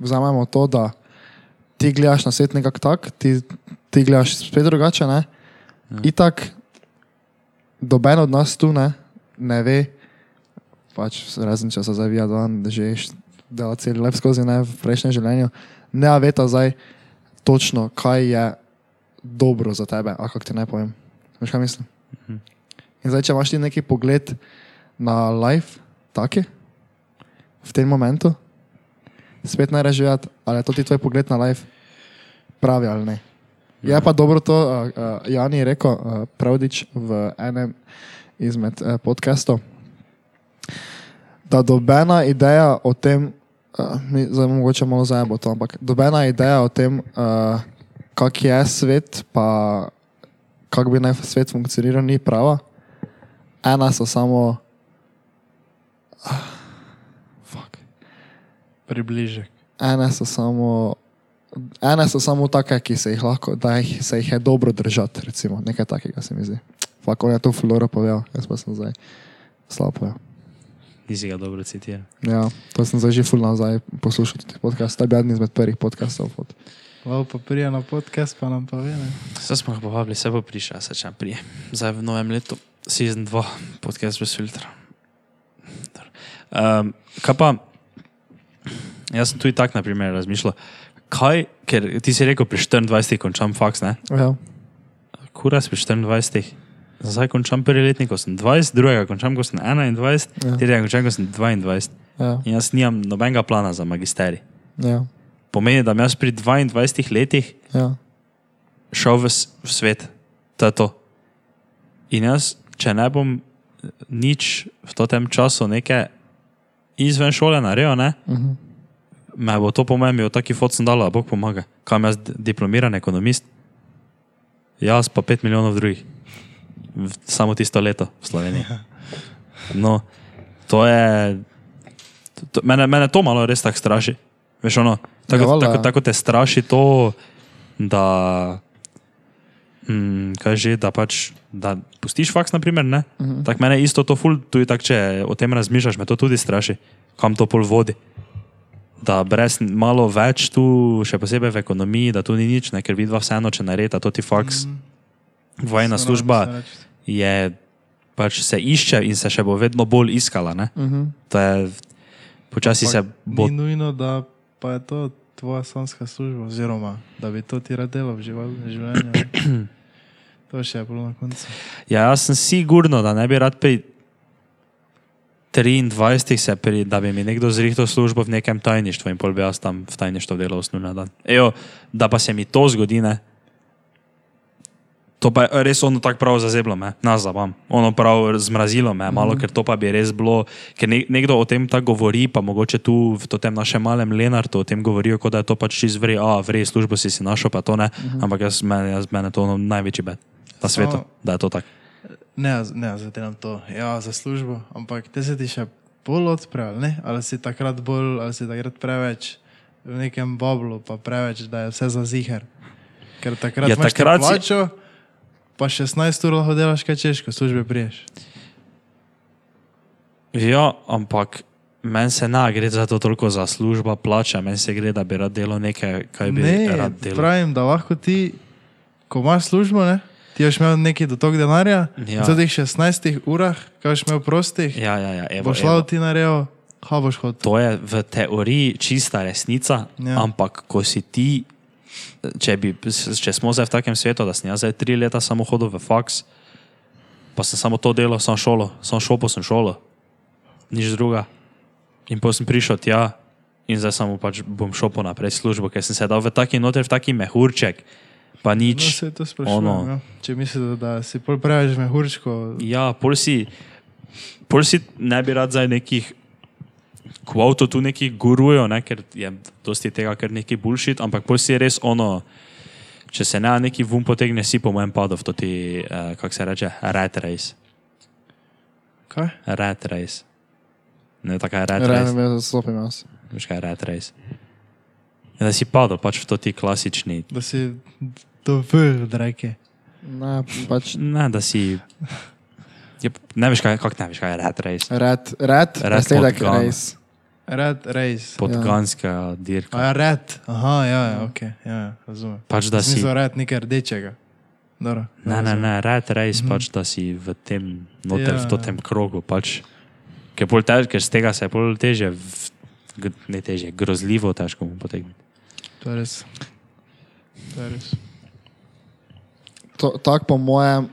A: vzamemo to, da ti gledaš na svet nekako tako, ti, ti gledaš spet drugače. Ne, Itak, doben od nas tu ne, ne ve, pač razen če se zavija, da že dela cel lep skozi ne v prejšnjem življenju, ne a veta zdaj točno, kaj je dobro za tebe, a kako ti naj povem. Veš, kaj mislim? In zdaj, če imaš ti neki pogled na life, taki, v tem momentu, spet ne rečeš živeti, ali je to ti tvoj pogled na life, pravi ali ne. Je pa dobro to, uh, uh, Jani je rekel, uh, Pravdič v enem izmed uh, podcastov, da dobena ideja o tem, uh, mi zdaj mogoče malo zajabo to, ampak dobena ideja o tem, uh, kak je svet, pa kako bi naj svet funkcioniral, ni prava. Ena so samo. Ah, fuck.
B: Približek.
A: Ene so samo. Ene so samo take, ki se jih lahko, da jih, se jih je dobro držati, recimo, nekaj takega se mi zdi. Fak, on je to flora povedal, jaz pa sem zdaj slabo povedal.
C: Nisi ga dobro citiral.
A: Ja, to sem zdaj že full nazaj poslušal tudi podcast, to je bil eden izmed prvih podcastov. Od...
B: Lav pa prija na podcast, pa nam pa ve. Ne?
C: Zdaj smo ga povabili, se bo prišel, se čem prije. Zdaj v novem letu, sezon 2, podcast brez filtra. Um, kaj pa, jaz sem tu i tak, na primer, razmišljal, kaj, ker ti si rekel, pri 24 končam faks, ne?
A: Ja,
C: Kura si pri 24. Zdaj končam prvi letnik, ko sem 20, drugega končam, ko sem 21,
A: Ja.
C: tretjega končam, ko sem 22.
A: ja,
C: In jaz nimam nobenega plana za magisterij.
A: ja,
C: Pomeni, da bom jaz pri 22 letih
A: ja.
C: šel v, v svet. To je to. In jaz, če ne bom eh, nič v tem času neke izven šole naredil, ne,
A: Uh -huh.
C: Me bo to po mojem, taki fot sem dal, da Bog pomaga. Kam jaz diplomiran ekonomist? Jaz pa 5 milijonov drugih. V, samo tisto leto v Sloveniji. [LAUGHS] No, to je. To, mene, mene to malo res tako straši. Veš, ono, tako,
A: Ja,
C: tako, tako te straši to, da. Mm, kaj že, da pač. Da pustiš faks, naprimer, ne? Uh -huh. Tako mene isto to ful, tudi tak, če o tem razmišljaš, me to tudi straši, kam to pol vodi. Da brez malo več tu, še posebej v ekonomiji, da tu ni nič, ne? ker vidva vseeno, če naredi to ti faks. Mm. Vojna
B: Sram
C: služba je pač se išče in se še bo vedno bolj iskala. Ne?
A: Uh -huh.
C: To je, počasi se bo.
B: Ni nujno, da pa je to tvoja sanska služba, oziroma da bi to ti rad delal v življenju. [CLEARS THROAT] to še je bilo na koncu.
C: Ja, jaz sem sigurno, da ne bi rad pri 23 se pri, da bi mi nekdo zrihtal službo v nekem tajništvu in pol bi jaz tam v tajništvu delal osnovna dan. Ejo, da pa se mi to zgodi, ne. To pa je res ono tako prav zazeblo me, nas zabavam. Ono prav zmrazilo me, malo, ker to pa bi res bilo, ker ne, nekdo o tem tako govori, pa mogoče tu v tem našem malem Lenartu o tem govorijo, kot da je to pač čist vrej, a vrej službo si si našel, pa to ne, ampak jaz, mene, jaz mene to ono največji bed na svetu,
B: Samo-
C: da je to tako.
B: Ne, ne, zdaj delam to, ja, za službo, ampak te se ti še bolj odpravil, ne? Ali si takrat bolj, ali si takrat preveč v nekem boblu, pa preveč, da je vse za ziger. Ker takrat
C: Ja,
B: imaš
C: takrat si-
B: plačo, pa 16 ur lahko delaš kaj češ, ko službe priješ.
C: Ja, ampak meni se ne gre za to toliko za služba, plača, meni se gre, da bi rad delal nekaj, kaj bi
B: Ne,
C: rad delal.
B: pravim, da lahko ti, ko imaš službo, ne? Ti boš imel neki dotok denarja,
C: Ja.
B: v teh 16 urah, kaj boš imel prostih, ja,
C: Ja, ja, evo,
B: boš šel ti naredil, ha boš hodil.
C: To je v teoriji čista resnica,
B: ja.
C: ampak ko si ti če, bi, če smo zdaj v takem svetu, da sem jaz zdaj tri leta samo hodil v faks, pa sem samo to delal, sem šolo, sem šel po sem šolo, nič druga. In potem sem prišel tja in zdaj samo pač bom šel po naprej službo, ker sem se dal v taki noter, v taki mehurček, pa
B: No,
C: nič.
B: se to sprašujem.
C: ono.
B: Ja. Če mislite, da si pol preveč mehurčko,
C: Ja, pol si, pol si ne bi rad zdaj nekih kvotov tu neki gurujo, ne, ker je dosti tega, ker neki bullshit, ampak pol si res ono, če se ne neki vum potegne, si po mojem padel v to ti, uh, kako se reče, rat race.
B: kaj?
C: Rat race. Ne, taka je rat
A: Rejno
C: race.
A: me zastopim jaz.
C: Veš kaj je rat race. Ja, da si padel pač v to ti klasični,
B: Da si do vrh, drake.
A: Ne, pač
C: ne, da si, je, ne veš kako ne veš kaj je rat race.
A: red, red,
C: Red
A: nasledek
C: podgan.
A: res.
B: Red race.
C: Podganska dirka.
B: A ja, red. Aha, ja, ja, ok, ja, ja razumem.
C: Pač da si.
B: Smisel red nekaj rdečega. Dobro,
C: Ne, ne,
B: razumem.
C: ne, red race mm -hmm. pač, da si v tem, noter,
B: Ja,
C: ja, v tem krogu. Pač, ker, tež, ker z tega se je pol teže, ne teže, grozljivo težko mu potegniti.
B: To je res. To je res.
A: To, tak po mojem,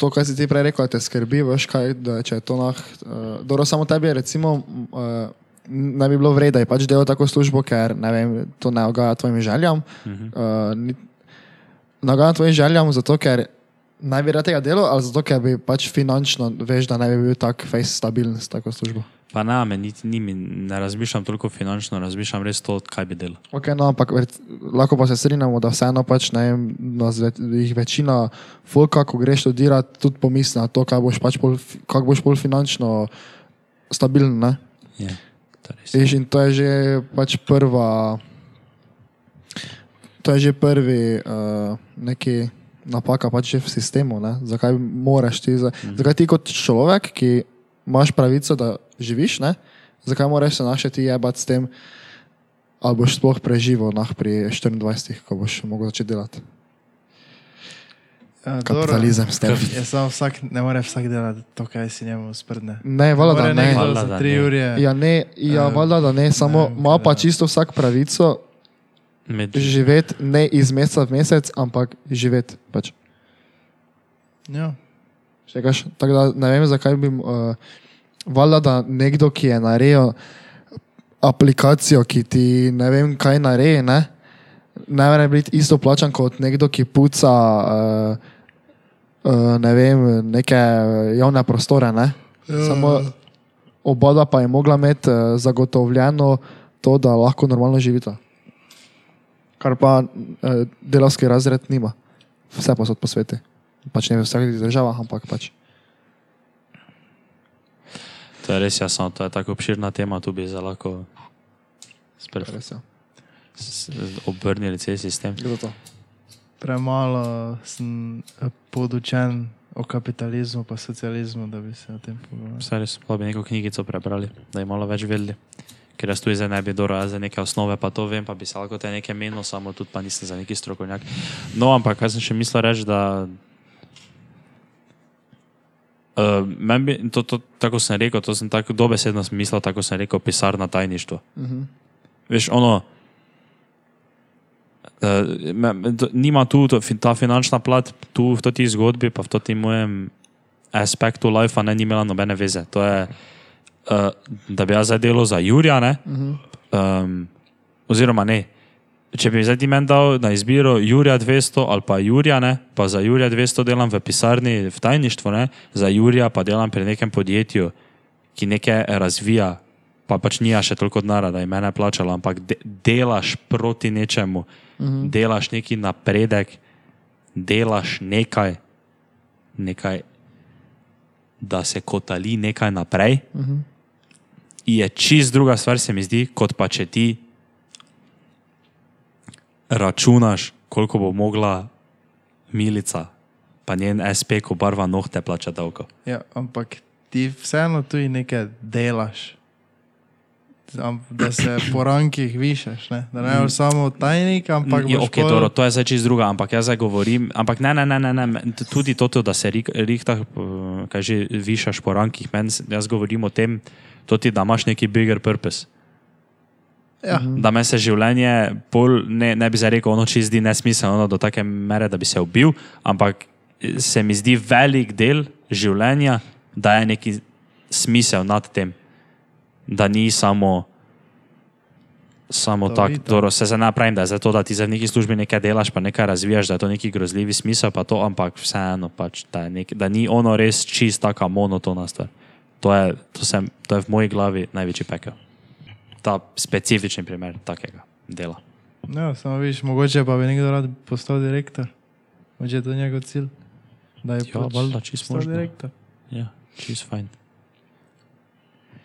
A: to, kar si ti prej rekel, te skrbi, veš kaj, da če je to nah, uh, dobro, samo tebi recimo, uh, ne bi bilo vredno, da je pač delal tako službo, ker ne vem, to ne ogaja tvojim željam.
C: Mm -hmm.
A: Uh, ni, ne ogaja tvojim željam zato, ker ne bi rad tega delal, ali zato, ker bi pač finančno, veš, da ne bi bil tak face stabilen s tako službo.
C: Pa ne, me niti ni, mi ne razmišljam toliko finančno, razmišljam res to, kaj bi delal.
A: Ok, no, ampak lahko pa se strinjamo, da vseeno pač ne nas ve, jih večina folka, ko greš študirati, tudi pomisli na to, kaj boš pač fi- kako boš pol finančno stabilen. Ne?
C: Je, to.
A: Veš, in to je že pač prva, to je že prvi uh, neki napaka pač v sistemu. Ne? Zakaj moraš ti, za, mm. zakaj ti kot človek, ki imaš pravico, da živiš, ne? zakaj moraš se našeti jebati s tem, ali boš sploh preživel nah, pri 24, ko boš mogel začeti delati.
B: Ja.
A: Kapitalizem s tem. [LAUGHS]
B: Je samo vsak, ne more vsak delati to, kaj si njemu sprdne.
A: Ne, valjda, da ne.
C: Valjda, da ne.
B: ure.
A: Ja, ne, ja,
B: Eh,
A: valjda, da ne, samo ima pa čisto vsak pravico
C: Med,
A: živeti ne iz meseca v mesec, ampak živeti. Pač.
B: Ja.
A: Tako da ne vem, zakaj bi. Uh, valjda, da nekdo, ki je naredil aplikacijo, ki ti ne vem, kaj naredi, ne, ne more biti isto plačan kot nekdo, ki puca uh, uh, ne vem, neke javne prostore. Ne. Samo oba pa je mogla imeti uh, zagotovljeno to, da lahko normalno živita. Kar pa uh, delovski razred nima. Vse posod po svetu. Pač ne v vsakih državah, ampak pač.
C: To je res jasno, to je tako obširna tema, tu bi za lahko
A: ja.
C: obrnili cel sistem.
A: Kdo to?
B: Premalo sem eh, podučen o kapitalizmu in socializmu, da bi se o tem pogovarjal.
C: Res, pa bi neko knjigico prebrali, da bi malo več vedeli. Ker jaz tu zdaj ne bi dobro, za neke osnove pa to vem, pa bi se lahko te nekaj menil, samo tudi pa nisem za neki strokovnjak. No, ampak kaj sem še mislil reči, da. Uh, bi, to, to, tako sem rekel, to sem tako dobesedno mislil, tako sem rekel, pisarna tajništvo.
A: Uh -huh.
C: Veš, ono. Uh, me, to- nima tu to, ta finančna plat, tu v tej zgodbi, pa v tem mojem aspektu life, ne, ni imela nobene veze. To je, uh, da bi jaz zdaj delal za Jurija, ne,
A: Uh -huh.
C: um, oziroma ne. Če bi zdaj ti meni dal na izbiro Jurija 200 ali pa Jurija, ne, pa za Jurija 200 delam v pisarni v tajništvu, ne, za Jurija pa delam pri nekem podjetju, ki nekaj razvija, pa pač nija še toliko denarja, da je mene plačalo, ampak de, delaš proti nečemu, -huh. delaš neki napredek, delaš nekaj, nekaj, da se kotali nekaj naprej, -huh. je čist druga stvar, se mi zdi, kot pa če ti računaš, koliko bo mogla milica, pa njen SP, ko barva nohte plača davko.
B: Ja, ampak ti vseeno tu nekaj delaš. Da se [CLEARS THROAT] po rankih višaš, ne? da ne boš samo tajnik, ampak
C: Je,
B: boš
C: okay,
B: pol-
C: dobro, to je zdaj čist druga, ampak jaz zdaj govorim, ampak ne, ne, ne, ne, ne tudi to, da se rihtah, kaj že višaš po rankih, meni, jaz govorim o tem, to ti, da imaš neki bigger purpose.
B: Ja.
C: Da me se življenje, pol, ne, ne bi zdaj rekel, ono čez zdi nesmiselno do take mere, da bi se ubil, ampak se mi zdi velik del življenja, da je neki smisel nad tem, da ni samo. Samo
B: To
C: tako, se zdaj ne pravim, da je zato, da ti za neki službi nekaj delaš, pa nekaj razvijaš, da je to neki grozljivi smisel, pa to, ampak vseeno, pač, da, nek, da ni ono res čist taka monotona stvar. To je, to, sem, to je v moji glavi največji pekel. Ta specifični primer takega dela.
B: Ja, samo viš, mogoče pa bi nekdo rad postal direktor. Mogoče je to njegov cilj. Da je
C: Ja, valjda, čisto
B: postal
C: možno.
B: direktor.
C: Ja, čist fajn.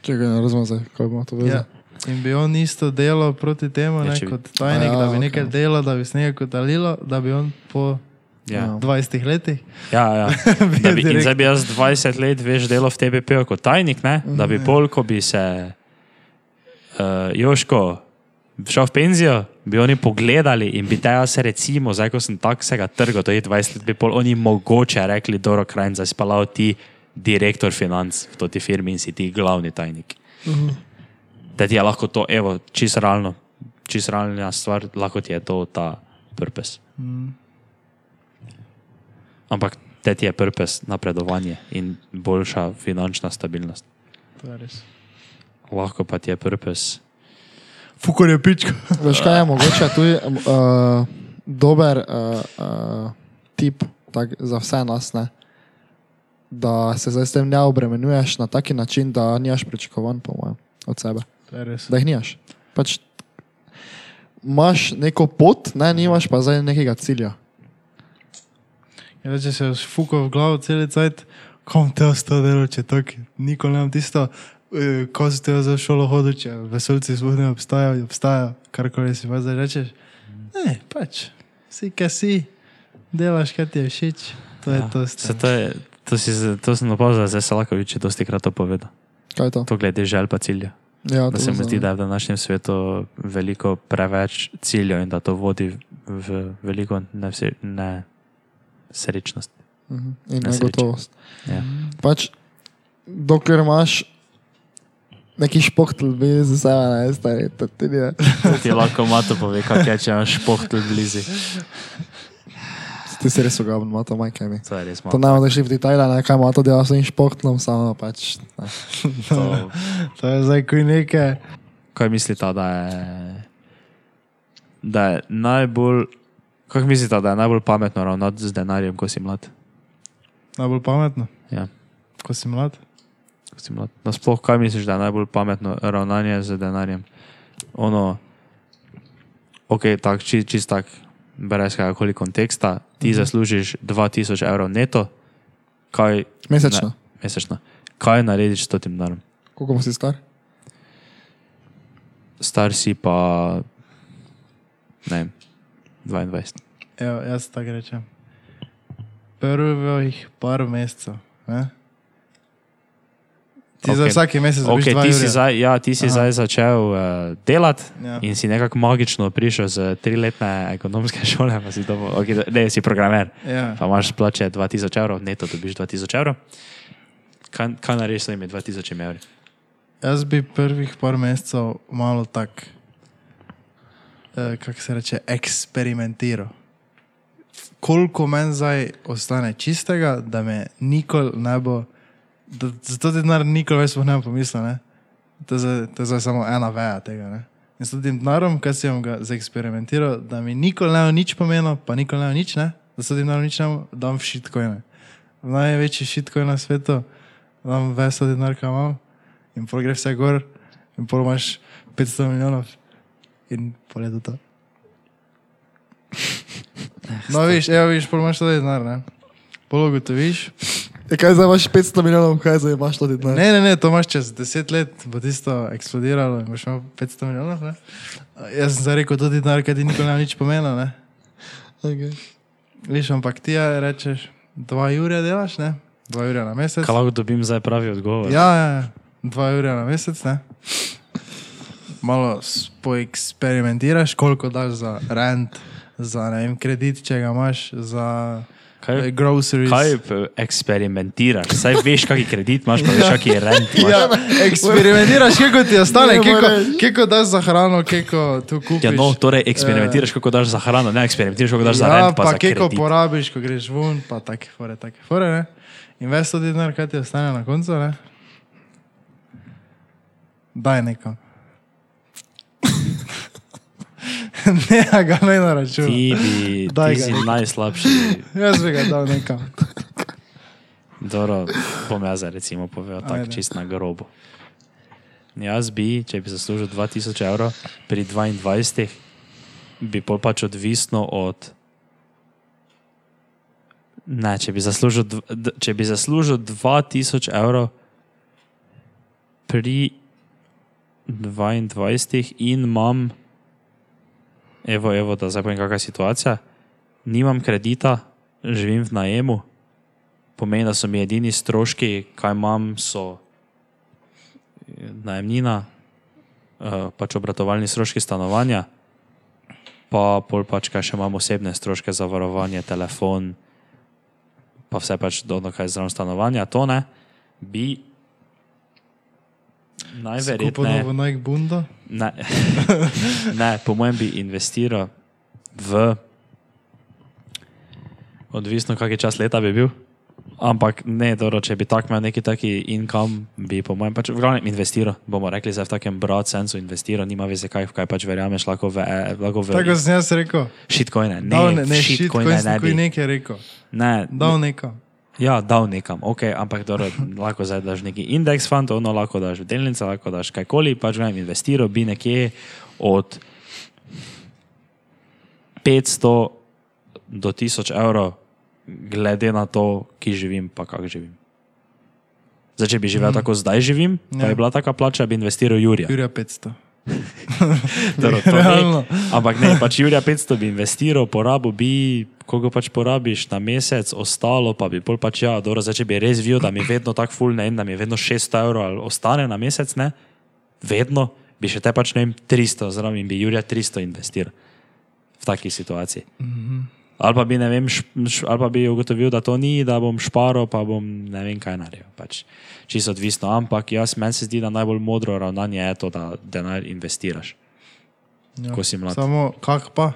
A: Čekaj, ne razumem zdaj, kaj ima to veze.
B: Ja. In bi on isto delal proti temu,
C: Ja,
B: ne,
C: bi-
B: kot tajnik,
A: A ja,
B: da bi nekaj delal, da bi se nekaj kotalilo, da bi on po
C: Ja,
B: 20 letih
C: ja, ja. [LAUGHS] Da bi, in zdaj bi jaz 20 let več delal v TBP kot tajnik, ne? da bi pol, ko bi se uh, Joško šel v penzijo, bi oni pogledali in bi te jaz recimo, zdaj ko sem taksega trga, to je 20 let, bi pol oni mogoče rekli, dobro, kraj, zdaj spalal ti direktor financ v toti firmi in si ti glavni tajnik. Da ti je lahko to, evo, čisto realno, čisto realna stvar, lahko ti je to ta purpose. Ampak te ti je purpose napredovanje in boljša finančna stabilnost.
B: To je res.
C: Lahko pa ti je purpose.
B: Fukor je pička. [LAUGHS]
A: Veš kaj je mogoče tudi uh, dober uh, uh, tip tak, za vse nas, ne? da se zdaj s tem ne obremenjuješ na taki način, da nimaš pričakovanj, po mojem, od sebe.
B: To je.
A: Da jih nimaš. Pač imaš neko pot, ne, nimaš pa zdaj nekega cilja.
B: Ja, če se fuko v glavo cel cajt, kom te ostalo delo, če tako, nikoli ne imam tisto, ko si te za šolo hodil, če vesolci sploh ne obstajajo, obstajajo, karkoli si pa zdaj rečeš. Ne, pač, si, kaj si, delaš, kaj ti je všeč, to je
C: Ja,
B: to.
C: se to, je, to, si, to sem opazil, zdaj se lahko več dosti krat to povedal.
A: Kaj je to?
C: To glede želj pa cilja.
A: Ja,
C: Da se mi zdi, da je v današnjem svetu veliko preveč ciljev in da to vodi v veliko nevse- nesrečnost.
A: Mhm. In
C: Nesreča.
A: negotovost.
C: Ja.
A: Pač, dokler imaš neki špohtl, bi za sebe ne stari, to ti ne. [LAUGHS]
C: Ti lahko mato pove, kak je, če imaš špohtl blizu.
A: Ti si res ogaben, ima to majke mi.
C: To je res
A: To
C: malo.
A: nam da šli v Italiji, ne kaj ima to dela s svojim športlom, samo pač.
C: To- [LAUGHS]
B: To je zdaj kuj nekaj.
C: Kaj mislite, da je, da je najbolj, kako mislite, da je najbolj pametno ravnati z denarjem, ko si mlad?
B: Najbolj pametno,
C: Ja,
B: ko si mlad.
C: Ko si mlad. Nasploh, kaj misliš, da je najbolj pametno ravnanje z denarjem? Ono, ok, tak, či, čist tak, brez kakorkoli konteksta, ti
A: Mhm.
C: zaslužiš 2000 evrov neto, kaj
A: Mesečno.
C: Ne, mesečno. Kaj narediš s tem denarjem?
A: Koliko pa si star?
C: Star si pa, ne vem, 22.
B: Evo, jaz tako rečem. Prvih par mesecev. Ne? Ti okay. za vsaki mesec dobiš
C: Okay, ti si
B: jurja.
C: zdaj, ja, ti si
B: Aha.
C: zdaj začel uh, delati
B: Ja.
C: in si nekako magično prišel z triletne ekonomske [LAUGHS] šole, pa si, dobo, okay, ne, si programer.
B: Ja.
C: Pa imaš plače 2000 evrov, neto dobiš 2000 evrov. Kaj, kaj narediš s temi 2000 evri?
B: Jaz bi prvih par mesecev malo tak, eh, kako se reče, eksperimentiral. Koliko meni zdaj ostane čistega, da me nikoli ne bo, da za to denar nikoli več ne bom pomislil. Ne? To, je to je samo ena veja tega. Ne? In s tem denarom, ki sem ga zaeksperimentiral, da mi nikoli ne bo nič pomenilo, pa nikoli ne bo nič, ne? da se denar nič ne bo, dam v šitcoine. Največji šitcoin na svetu, dam ves ta denar, kam imam in pol gre vse gor, in pol imaš 500 milijonov, in pol je to. to. [LAUGHS] No, viš, evo, viš, pol imaš to denar, ne? Pol ugotoviš.
A: E, kaj zdaj imaš 500 milijonov, kaj zdaj imaš to denar?
B: Ne, ne, ne, to imaš čez 10 let, bo tisto eksplodiralo in boš imel 500 milijonov. Ne? Jaz sem zdaj rekel, to denar, kaj ti nikoli nič pomenilo, ne?
A: Okay.
B: Viš, ampak ti ja rečeš, 2 jurja delaš, ne? 2 jurja na mesec.
C: Kaj lahko dobim zdaj pravi odgovor?
B: Ja, ja, ja. dva jurja na mesec, ne? Malo poeksperimentiraš, koliko daš za rent, za ne vem, kredit, če ga imaš, za
C: Kaj,
B: groceries.
C: kaj p- eksperimentiraš? Saj veš, kakšen kredit imaš, pa veš, kakšen je rent.
B: Ja, eksperimentiraš, kako ti ostane, kako daš za hrano, kako tu kupiš.
C: Ja, no, torej eksperimentiraš, kako daš za hrano, ne eksperimentiraš, kako daš za
B: ja,
C: rent, pa,
B: pa
C: za
B: kako porabiš, ko greš ven, pa take fore, take fore, ne. In veš tudi denar, kaj ti ostane na koncu, ne. Daj nekam. [LAUGHS] ne, ga me na račun.
C: Ti, bi, [LAUGHS]
B: Daj
C: ti
B: ga
C: si
B: nekam.
C: najslabši.
B: Jaz bi ga dal nekam. [LAUGHS]
C: Dobro, bom jaz recimo povedal tako čist na grobo. Jaz bi, če bi zaslužil 2000 evrov pri 22, bi pol pač odvisno od. Ne, če bi zaslužil, če bi zaslužil 2000 evrov pri 22 in imam, evo, evo, da zdaj povem, kakšna je situacija, nimam kredita, živim v najemu, pomeni, da so mi edini stroški, kaj imam, so eh, najemnina, eh, pač obratovalni stroški stanovanja, pa pol pač kaj še imam osebne stroške za varovanje, telefon, pa vse pač do kaj zraven stanovanja, to ne, bi najverjetneje.
B: novo Nike bundo.
C: Ne, [LAUGHS] ne, po mojem bi investiral v. Odvisno, kak je čas leta bi bil. Ampak ne, dobro, če bi tak imel neki taki income, bi po mojem pač v glavnem investiral. Bomo rekli, zdaj v takem broad sensu investiral, nima veze, kaj, v kaj pač verjameš, lahko v, eh, lahko v
B: Tako sem jaz rekel.
C: shitcoine.
B: Dal
C: Ne,
B: ne, ne,
C: v
B: šit, ko
C: shitcoine
B: sem
C: ne
B: takoj
C: bi.
B: nekaj rekel.
C: Ne,
B: Dal nekam.
C: Ja, dal nekam, ok, ampak dobro, [LAUGHS] lahko zdaj daš neki indeks fund, ono lahko daš v delnice, lahko daš kajkoli, pač vem, investiral bi nekje od 500 do 1000 evrov, glede na to, ki živim, pa kako živim. Zdaj, če bi živel mm. tako, zdaj živim, pa
B: Ja.
C: je bila taka plača, bi investiral Jurija.
B: Jurija 500. [LAUGHS]
C: Dobro, to ne,
B: Realno.
C: ampak ne, pač Jurija 500 bi investiral, porabil bi, koliko pač porabiš na mesec, ostalo pa bi pol pač ja, dobro, zdaj če bi res videl, da mi vedno tako full ne, da mi vedno 600 evrov ali ostane na mesec, ne, vedno bi še te pač ne vem 300, zraven bi Jurija 300 investiral v taki situaciji. Mm -hmm. Ali pa bi, vem, š, š, ali pa bi ugotovil, da to ni, da bom šparil, pa bom ne vem kaj naredil. Pač, čisto odvisno, ampak jaz meni se zdi, da najbolj modro ravnanje je to, da denar investiraš.
B: Ja.
C: Ko si mlad.
B: Samo kak pa?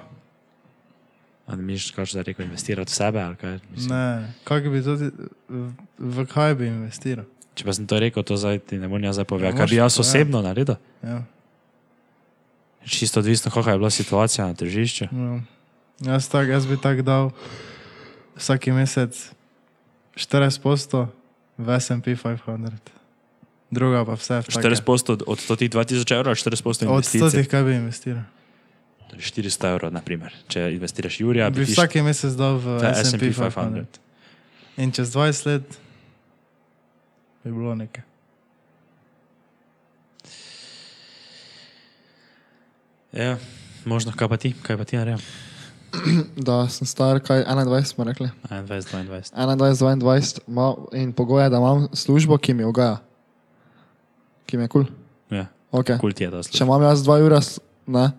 C: A ne misliš, kaj zdaj rekel, investirati v sebe? ali Kaj, Mislim,
B: Ne, kak bi tudi, v, v kaj bi investiral?
C: če pa sem to rekel, to zdaj ti ne morem jaz povedati. Kaj bi jaz
B: ja.
C: osebno naredil?
B: Ja.
C: Čisto odvisno, kakšna je bila situacija na tržišču.
B: Ja. Jaz, tak, jaz bi tako dal vsak mesec 40% v SP 500, druga pa vse. v take-
C: 40% od, od totih 2000 evrov, 40%
B: Od
C: investicij.
B: 100, kaj bi investiral?
C: 400 evrov, naprimer. Če investiraš Jurija,
B: Bi
C: bi
B: vsak mesec dal v
C: v
B: SP
C: SP
B: 500.
C: 500.
B: In čez 20 let bi bilo nekaj.
C: Ja, možno, kaj pa ti, kaj pa ti naredim? [CLEARS THROAT]
A: Da sem star, kaj 21 smo rekli.
C: 21, 22.
A: 21, 22 ma, in pogoj je, da imam službo, ki mi ugaja. Ki mi je kul. Cool.
C: Ja,
A: Okay.
C: kul ti je, da
A: Če
C: slušaš.
A: imam jaz dva ura, s- ne,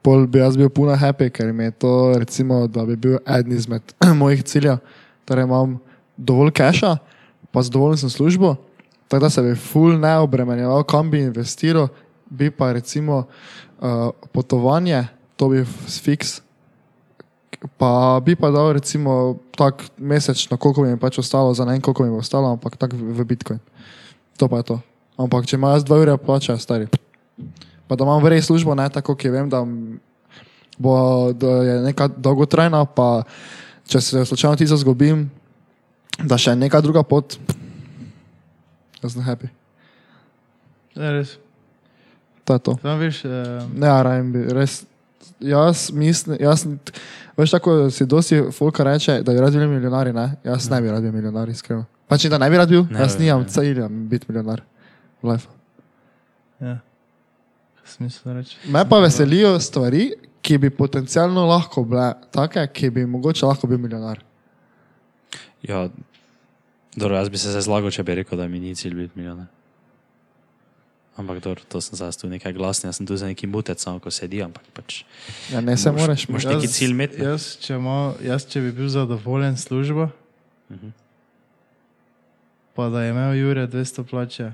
A: pol bi jaz bil puna happy, ker mi je to, recimo, da bi bil eden izmed [CLEARS THROAT] mojih ciljev. Torej imam dovolj keša, pa zadovoljen sem službo, tako da se bi full ne obremenjeval, kam bi investiral, bi pa recimo uh, potovanje, to bi fiks. Pa bi pa dal recimo tak mesečno, koliko mi je pač ostalo, za ne vem koliko mi bo ostalo, ampak tako v, Bitcoin. To pa je to. Ampak če ima jaz dva ure plača, stari. Pa da imam v reji službo, ne tako, ki vem, da, bo, da je neka dolgotrajna, pa če se slučajno ti zgubim, da še je neka druga pot, jaz sem happy.
B: Ja, res.
A: To je to.
B: Tam veš, eh,
A: Ne, rajem bi, res. Jaz mislim, jaz, veš tako si dosti folka reče, da bi rad bili milijonari, ne? Jaz ne bi rad bil milijonar, iskreno. Pač da ne bi rad bil,
C: Ne
A: jaz nimam cilja biti milijonar. v life.
B: ja. Smisel reči.
A: Me pa veselijo stvari, ki bi potencialno lahko bile take, ki bi mogoče lahko bil milijonar.
C: Ja, dobro, jaz bi se zlagal, če bi rekel, da mi ni cilj biti milijonar. Ampak dobro, to sem zdaj tu nekaj glasnega, jaz sem tu za neki mutec, samo ko sedi, ampak pač.
A: Ja, ne se moraš. moraš-
C: neki cilj imeti?
B: Jaz, če, ma, jaz, če bi bil zadovoljen službo,
C: Mhm.
B: pa da je imel Jure 200 plače,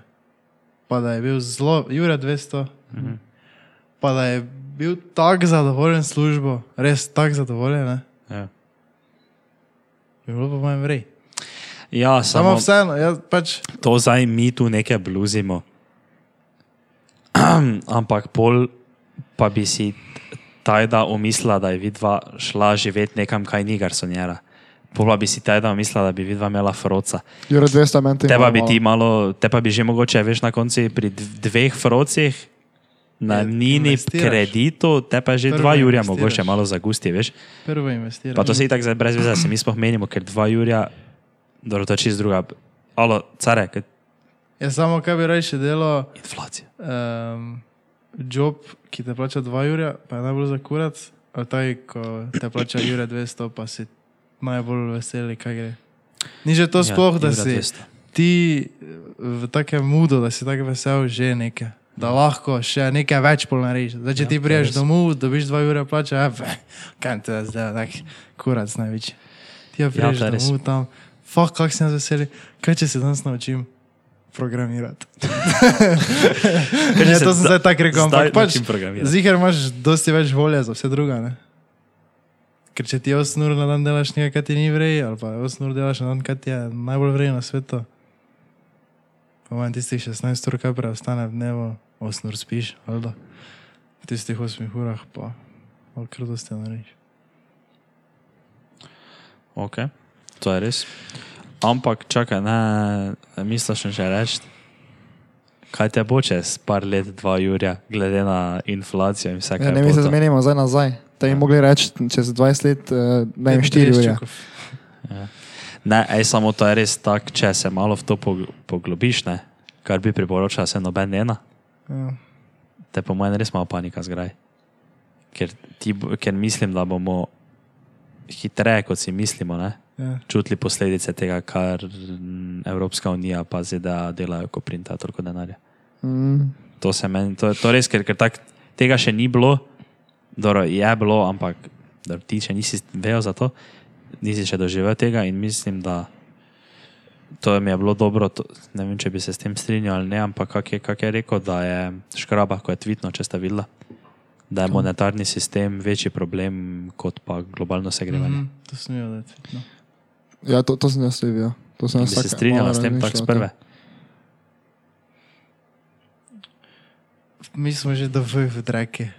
B: pa da je bil zelo, Jure 200,
C: Mhm.
B: pa da je bil tako zadovoljen službo, res tako zadovoljen, ne?
C: Ja.
B: bi bilo po mojem vrej.
C: Ja,
B: Samo
C: samo
B: vseeno, jaz pač.
C: to zdaj mi tu nekaj bluzimo. [CLEARS THROAT] Ampak pol pa bi si tajda umislila, da je vidva šla živeti nekam, kaj ni garsonjera. Pol pa bi si tajda umislila, da bi vidva imela froca.
A: Jure 200 meni
C: Te pa bi ti malo, te pa bi že mogoče, veš, na koncu pri dv- dveh frocih. Na nini kreditu, te pa že
B: Prvo
C: dva Jurja
B: investiraš.
C: mogoče malo zagusti, veš.
B: Prvo investiraš.
C: Pa to se itak brez veze, se mi sploh menimo, ker dva Jurja, dobro, to je čist druga. Alo, care, kaj
B: Ja, samo kaj bi reči delo,
C: inflacija.
B: um, job, ki te plača 2 jurja, pa je najbolj za kurat, ali taj, ko te plača Jure 200, pa si najbolj veseli, kaj gre. Ni že to sploh, da si
C: 200.
B: ti v takem mudu, da si tako vesel, že nekaj. Da lahko še nekaj več pol narediš. Zdaj, če
C: Ja,
B: ti priješ domov, dobiš 2 ure plača, ja, fe, kaj te zdaj, tak kurac največji. Ti ja priješ
C: res.
B: domov tam, fah, kak sem jaz veseli, kaj če se danes naučim programirati. [LAUGHS]
C: Se
B: to sem
C: zda-
B: zdaj tako rekel, ampak pač ziger imaš dosti več volje za vse druga, ne? Ker če ti 8 ur na dan delaš nekaj, kar ti ni vrej, ali pa 8 ur delaš na dan, kar ti je najbolj vrej na svetu, pa manj tistih 16 ur, kaj preostane v dnevu, 8 ur spiš, ali da. V tistih 8 urah pa, ali kar dosti narediš.
C: Ok, to je res. Ampak čakaj, ne, misliš še reči, kaj te bo čez par let, dva Jurja, glede na inflacijo in vse,
A: Ja,
C: kar
A: ne,
C: je
A: mi se zmenimo zdaj nazaj. Te bi mogli reči čez 20 let, da jim 4 ure.
C: Ne, ej, samo to je res tako, če se malo v to pog- poglobiš, ne, kar bi priporočal, se noben ena,
B: Ja.
C: te po mojem res malo panika zgraj. Ker, ti, ker mislim, da bomo hitreje, kot si mislimo, ne,
B: Ja.
C: čutili posledice tega, kar Evropska unija pa ZDA delajo, ko printajo toliko denarja.
A: Mm.
C: To se meni, to, to res, ker, ker tak, tega še ni bilo, dobro, je bilo, ampak dobro, ti še nisi vedel za to, nisi še doživel tega in mislim, da to mi je bilo dobro. To, ne vem, če bi se s tem strinjal ali ne, ampak kak je, kak je rekel, da je škraba, ko je tvitno, če sta videla, da je monetarni sistem večji problem kot pa globalno segrevanje. Mm
B: Mhm, to sem jo dati. No.
A: Ja, to, to sem jaz videl. To sem jaz
C: se strinjala s tem, tako
A: o
C: prve.
B: Mi smo že do v dreke.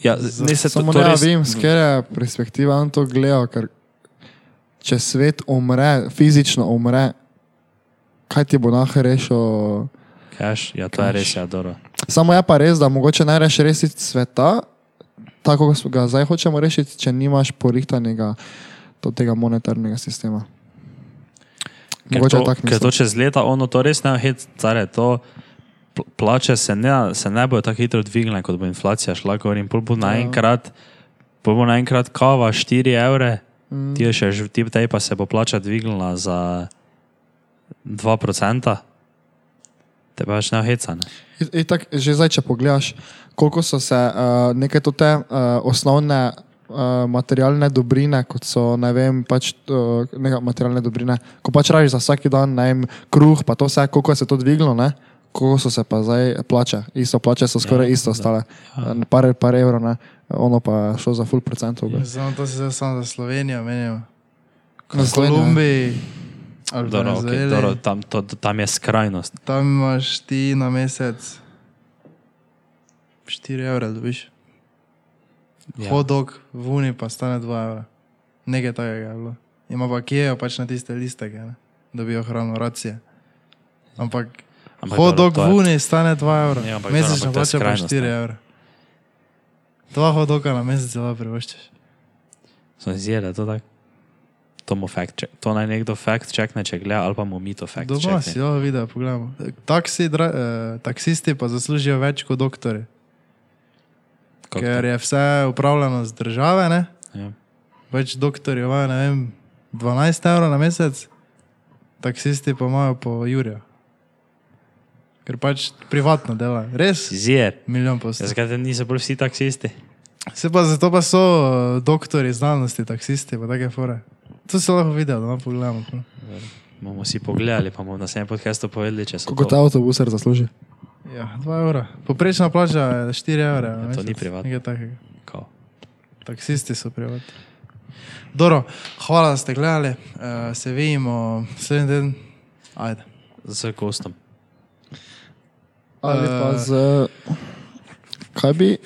C: Ja, ne se to,
A: Samo
C: to
A: ne
C: res,
A: vem, z katere perspektive on to gleda, ker če svet umre, fizično umre, kaj ti bo nahaj rešil?
C: Cash, ja, to je
A: Cash.
C: res, ja, dobro.
A: Samo je pa res, da mogoče ne reš rešiti sveta, tako kot ga zdaj hočemo rešiti, če nimaš porihtanega tega monetarnega sistema.
C: Ker
A: Mogoče
C: to, ker to čez leta, ono to res ne hit, care, to pl- plače se ne, se ne bojo tako hitro dvignile, kot bo inflacija šla, govorim, pol bo naenkrat, pol bo naenkrat kava 4 evre, mm. ti še tip tej pa se bo plača dvignila za 2%, te pa več ne heca, ne.
A: In tako, že zdaj, če pogledaš, koliko so se uh, neke te uh, osnovne uh, materialne dobrine, kot so, ne vem, pač uh, neka materialne dobrine, ko pač rabiš za vsak dan, ne vem, kruh, pa to vse, koliko se je to dvignilo, ne? Koliko so se pa zdaj plače, isto plače so skoraj ja, isto stale, uh, par, par evrov, ne? ono pa šlo za full procentov. gor.
B: Samo to se zdaj samo za Slovenijo menimo.
A: Na ja.
B: Kolumbiji,
C: Dobro, okay, dobro, tam, to, tam je skrajnost.
B: tam imaš ti na mesec 4 evre, dobiš.
C: Ja.
B: Ja. Hodog v Uni pa stane 2 evra. Nekaj takega je bilo. Ima pa kijejo pač na tiste listeke, ne? dobijo hrano, racije. Ampak
C: Ampak
B: hodog
C: dobro, to je-
B: Uni stane 2 evra.
C: Ja, to je
B: plača pa
C: skrajnost,
B: 4
C: ne.
B: evra. Dva hodoga na mesec lahko privoščiš.
C: Sem zjel, to tako. To, fact check. to naj nekdo fact checkne, če gleda, ali pa mu mi to fact
B: Doma
C: checkne.
B: si lahko video pogledamo. Taksi, dra, eh, taksisti pa zaslužijo več kot doktori,
C: Kako
B: ker je vse upravljeno z države. Ne?
C: Ja.
B: Več doktorjev imajo, ne vem, 12 evrov na mesec, taksisti pa imajo po Jurju. ker pač privatno dela. Res?
C: Zier.
B: Milijon posto.
C: Zakaj niso bolj vsi taksisti?
B: Se pa zato pa so uh, doktori znanosti, taksisti, pa take fore. To se lahko vidi, da malo pogledamo.
C: Bomo si pogledali, pa bomo na sejem podkastu povedali, če so
A: Koliko ta
C: to.
A: avtobuser zasluži?
B: Ja, 2 evra. Poprečna plača je 4 evra.
C: Ja, to ni privatno.
B: Nekaj takega.
C: Kao.
B: Taksisti so privatni. Dobro, hvala, da ste gledali. Uh, se vidimo naslednji teden. Ajde.
C: Z gostom.
A: Ali pa z... Kaj bi...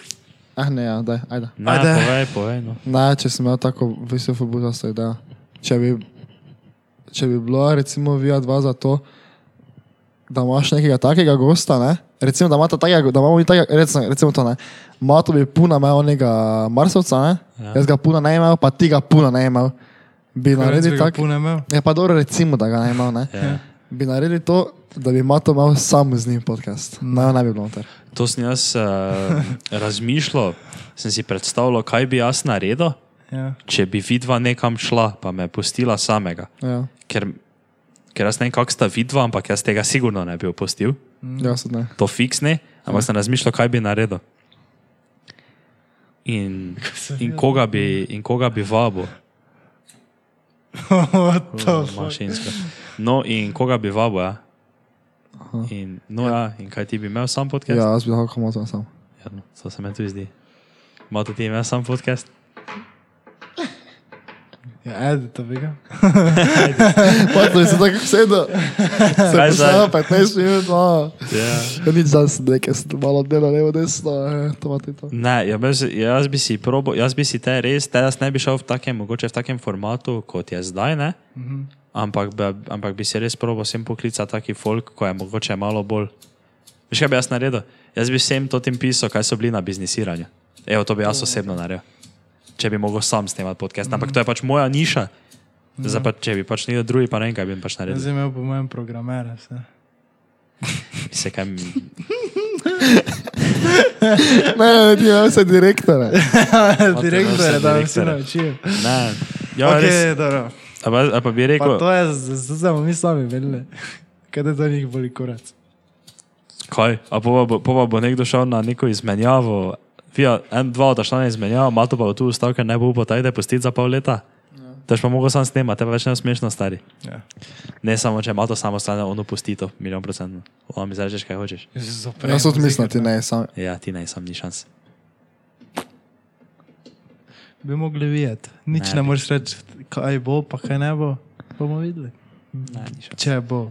A: Ah, ne, ja, daj, ajde.
C: Ne,
B: Ajde.
C: povej, povej. No.
A: Ne, če sem imel tako visoko buzasto idejo. Če bi, če bi bilo recimo vija dva za to, da imaš nekega takega gosta, ne? Recimo da takega, da imamo mi takega, recimo, recimo to ne, Mato bi puna imel onega Marsovca, ne?
C: Ja.
A: Ja. jaz ga puna ne imel, pa ti ga puna ne imel. Bi naredili tako.
B: Pune imel.
A: Ja, pa dobro, recimo, da ga ne imel, ne?
C: Ja.
A: Bi naredili to, da bi Mato imel sam z njim podcast. Ne, ne bi bilo noter.
C: To sem jaz uh, razmišljal, sem si predstavljal, kaj bi jaz naredil,
B: Ja.
C: če bi vidva nekam šla, pa me pustila samega.
A: Ja,
C: Ker, ker jaz ne vem, kako sta vidva, ampak jaz tega sigurno ne bi opustil,
A: jaz ne.
C: to fiks ne, ampak sem razmišljal, kaj bi naredil. In, [LAUGHS] in, koga, bi, in koga bi vabil, mašinsko. No, in koga bi vabil, ja. In, no, ja, in kaj ti bi imel sam podcast?
A: Ja, jaz bi lahko Mato sam.
C: Ja, no, to se mi tudi zdi. Malo ti imel sam podcast?
B: Ja, edi, to bi ga. [LAUGHS]
A: Je se tako sedel. Se je
C: zdaj?
A: posnel 15 minut, no.
C: Ja.
A: Ja, nič za se nekaj, sem malo delo, levo, desno, eh, to ima to.
C: Ne, ja, jaz, jaz bi si probo, jaz bi si te res, te jaz ne bi šel v takem, mogoče v takem formatu, kot je zdaj, ne?
B: Mhm.
C: Ampak, bi, ampak bi si res probo vsem poklicati taki folk, ko je mogoče malo bolj. Veš, kaj bi jaz naredil? Jaz bi vsem to tem pisal, kaj so bili na biznisiranju. Evo, to bi jaz osebno naredil. Če bi mogel sam snemati podcast. Ampak to je pač moja niša. Zdaj pa, če bi pač nekdo drugi, pa ne vem, kaj bi jim pač naredil.
B: sem imel po mojem programere. vse. [LAUGHS]
C: Se kaj, mi- [LAUGHS]
A: Ne, ne, ti imaš se direktore. [LAUGHS]
B: Direktor je, da vsi naučijo.
C: ne, ja, okay. res.
B: Dobro.
C: A pa, a pa bi
B: Pa
C: rekel,
B: to je, zato smo mi sami vedeli. Kaj da to njih boli kurac.
C: kaj, a pa bo, pa bo nekdo šel na neko izmenjavo. Vija, en, dva odšla na izmenjavo, Mato pa bo tu ustal, ker ne bo upal tajde pustiti za pol leta. To pa mogel sam snemati, te pa več ne smešno stari.
B: Ja.
C: Ne samo, če Mato samo stane, ono pusti to, milijon procentno. Ono mi zrečeš, kaj hočeš.
A: Jaz tudi mislim, ti ne, sam.
C: Ja, ti ne, sam ni šans.
B: Bi mogli videti. Nič
C: Ne
B: ne, ne moreš reči, kaj bo, pa kaj ne bo. Bomo videli.
C: Ne, ni šans.
B: Če bo.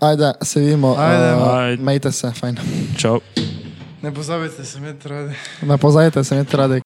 A: Ajde, se vidimo.
B: Ajde.
A: Uh,
C: Ajde.
A: Majte se, fajn.
C: Čau.
B: Ne pozabite se imeti radi.
A: Ne pozajte se, imeti radi,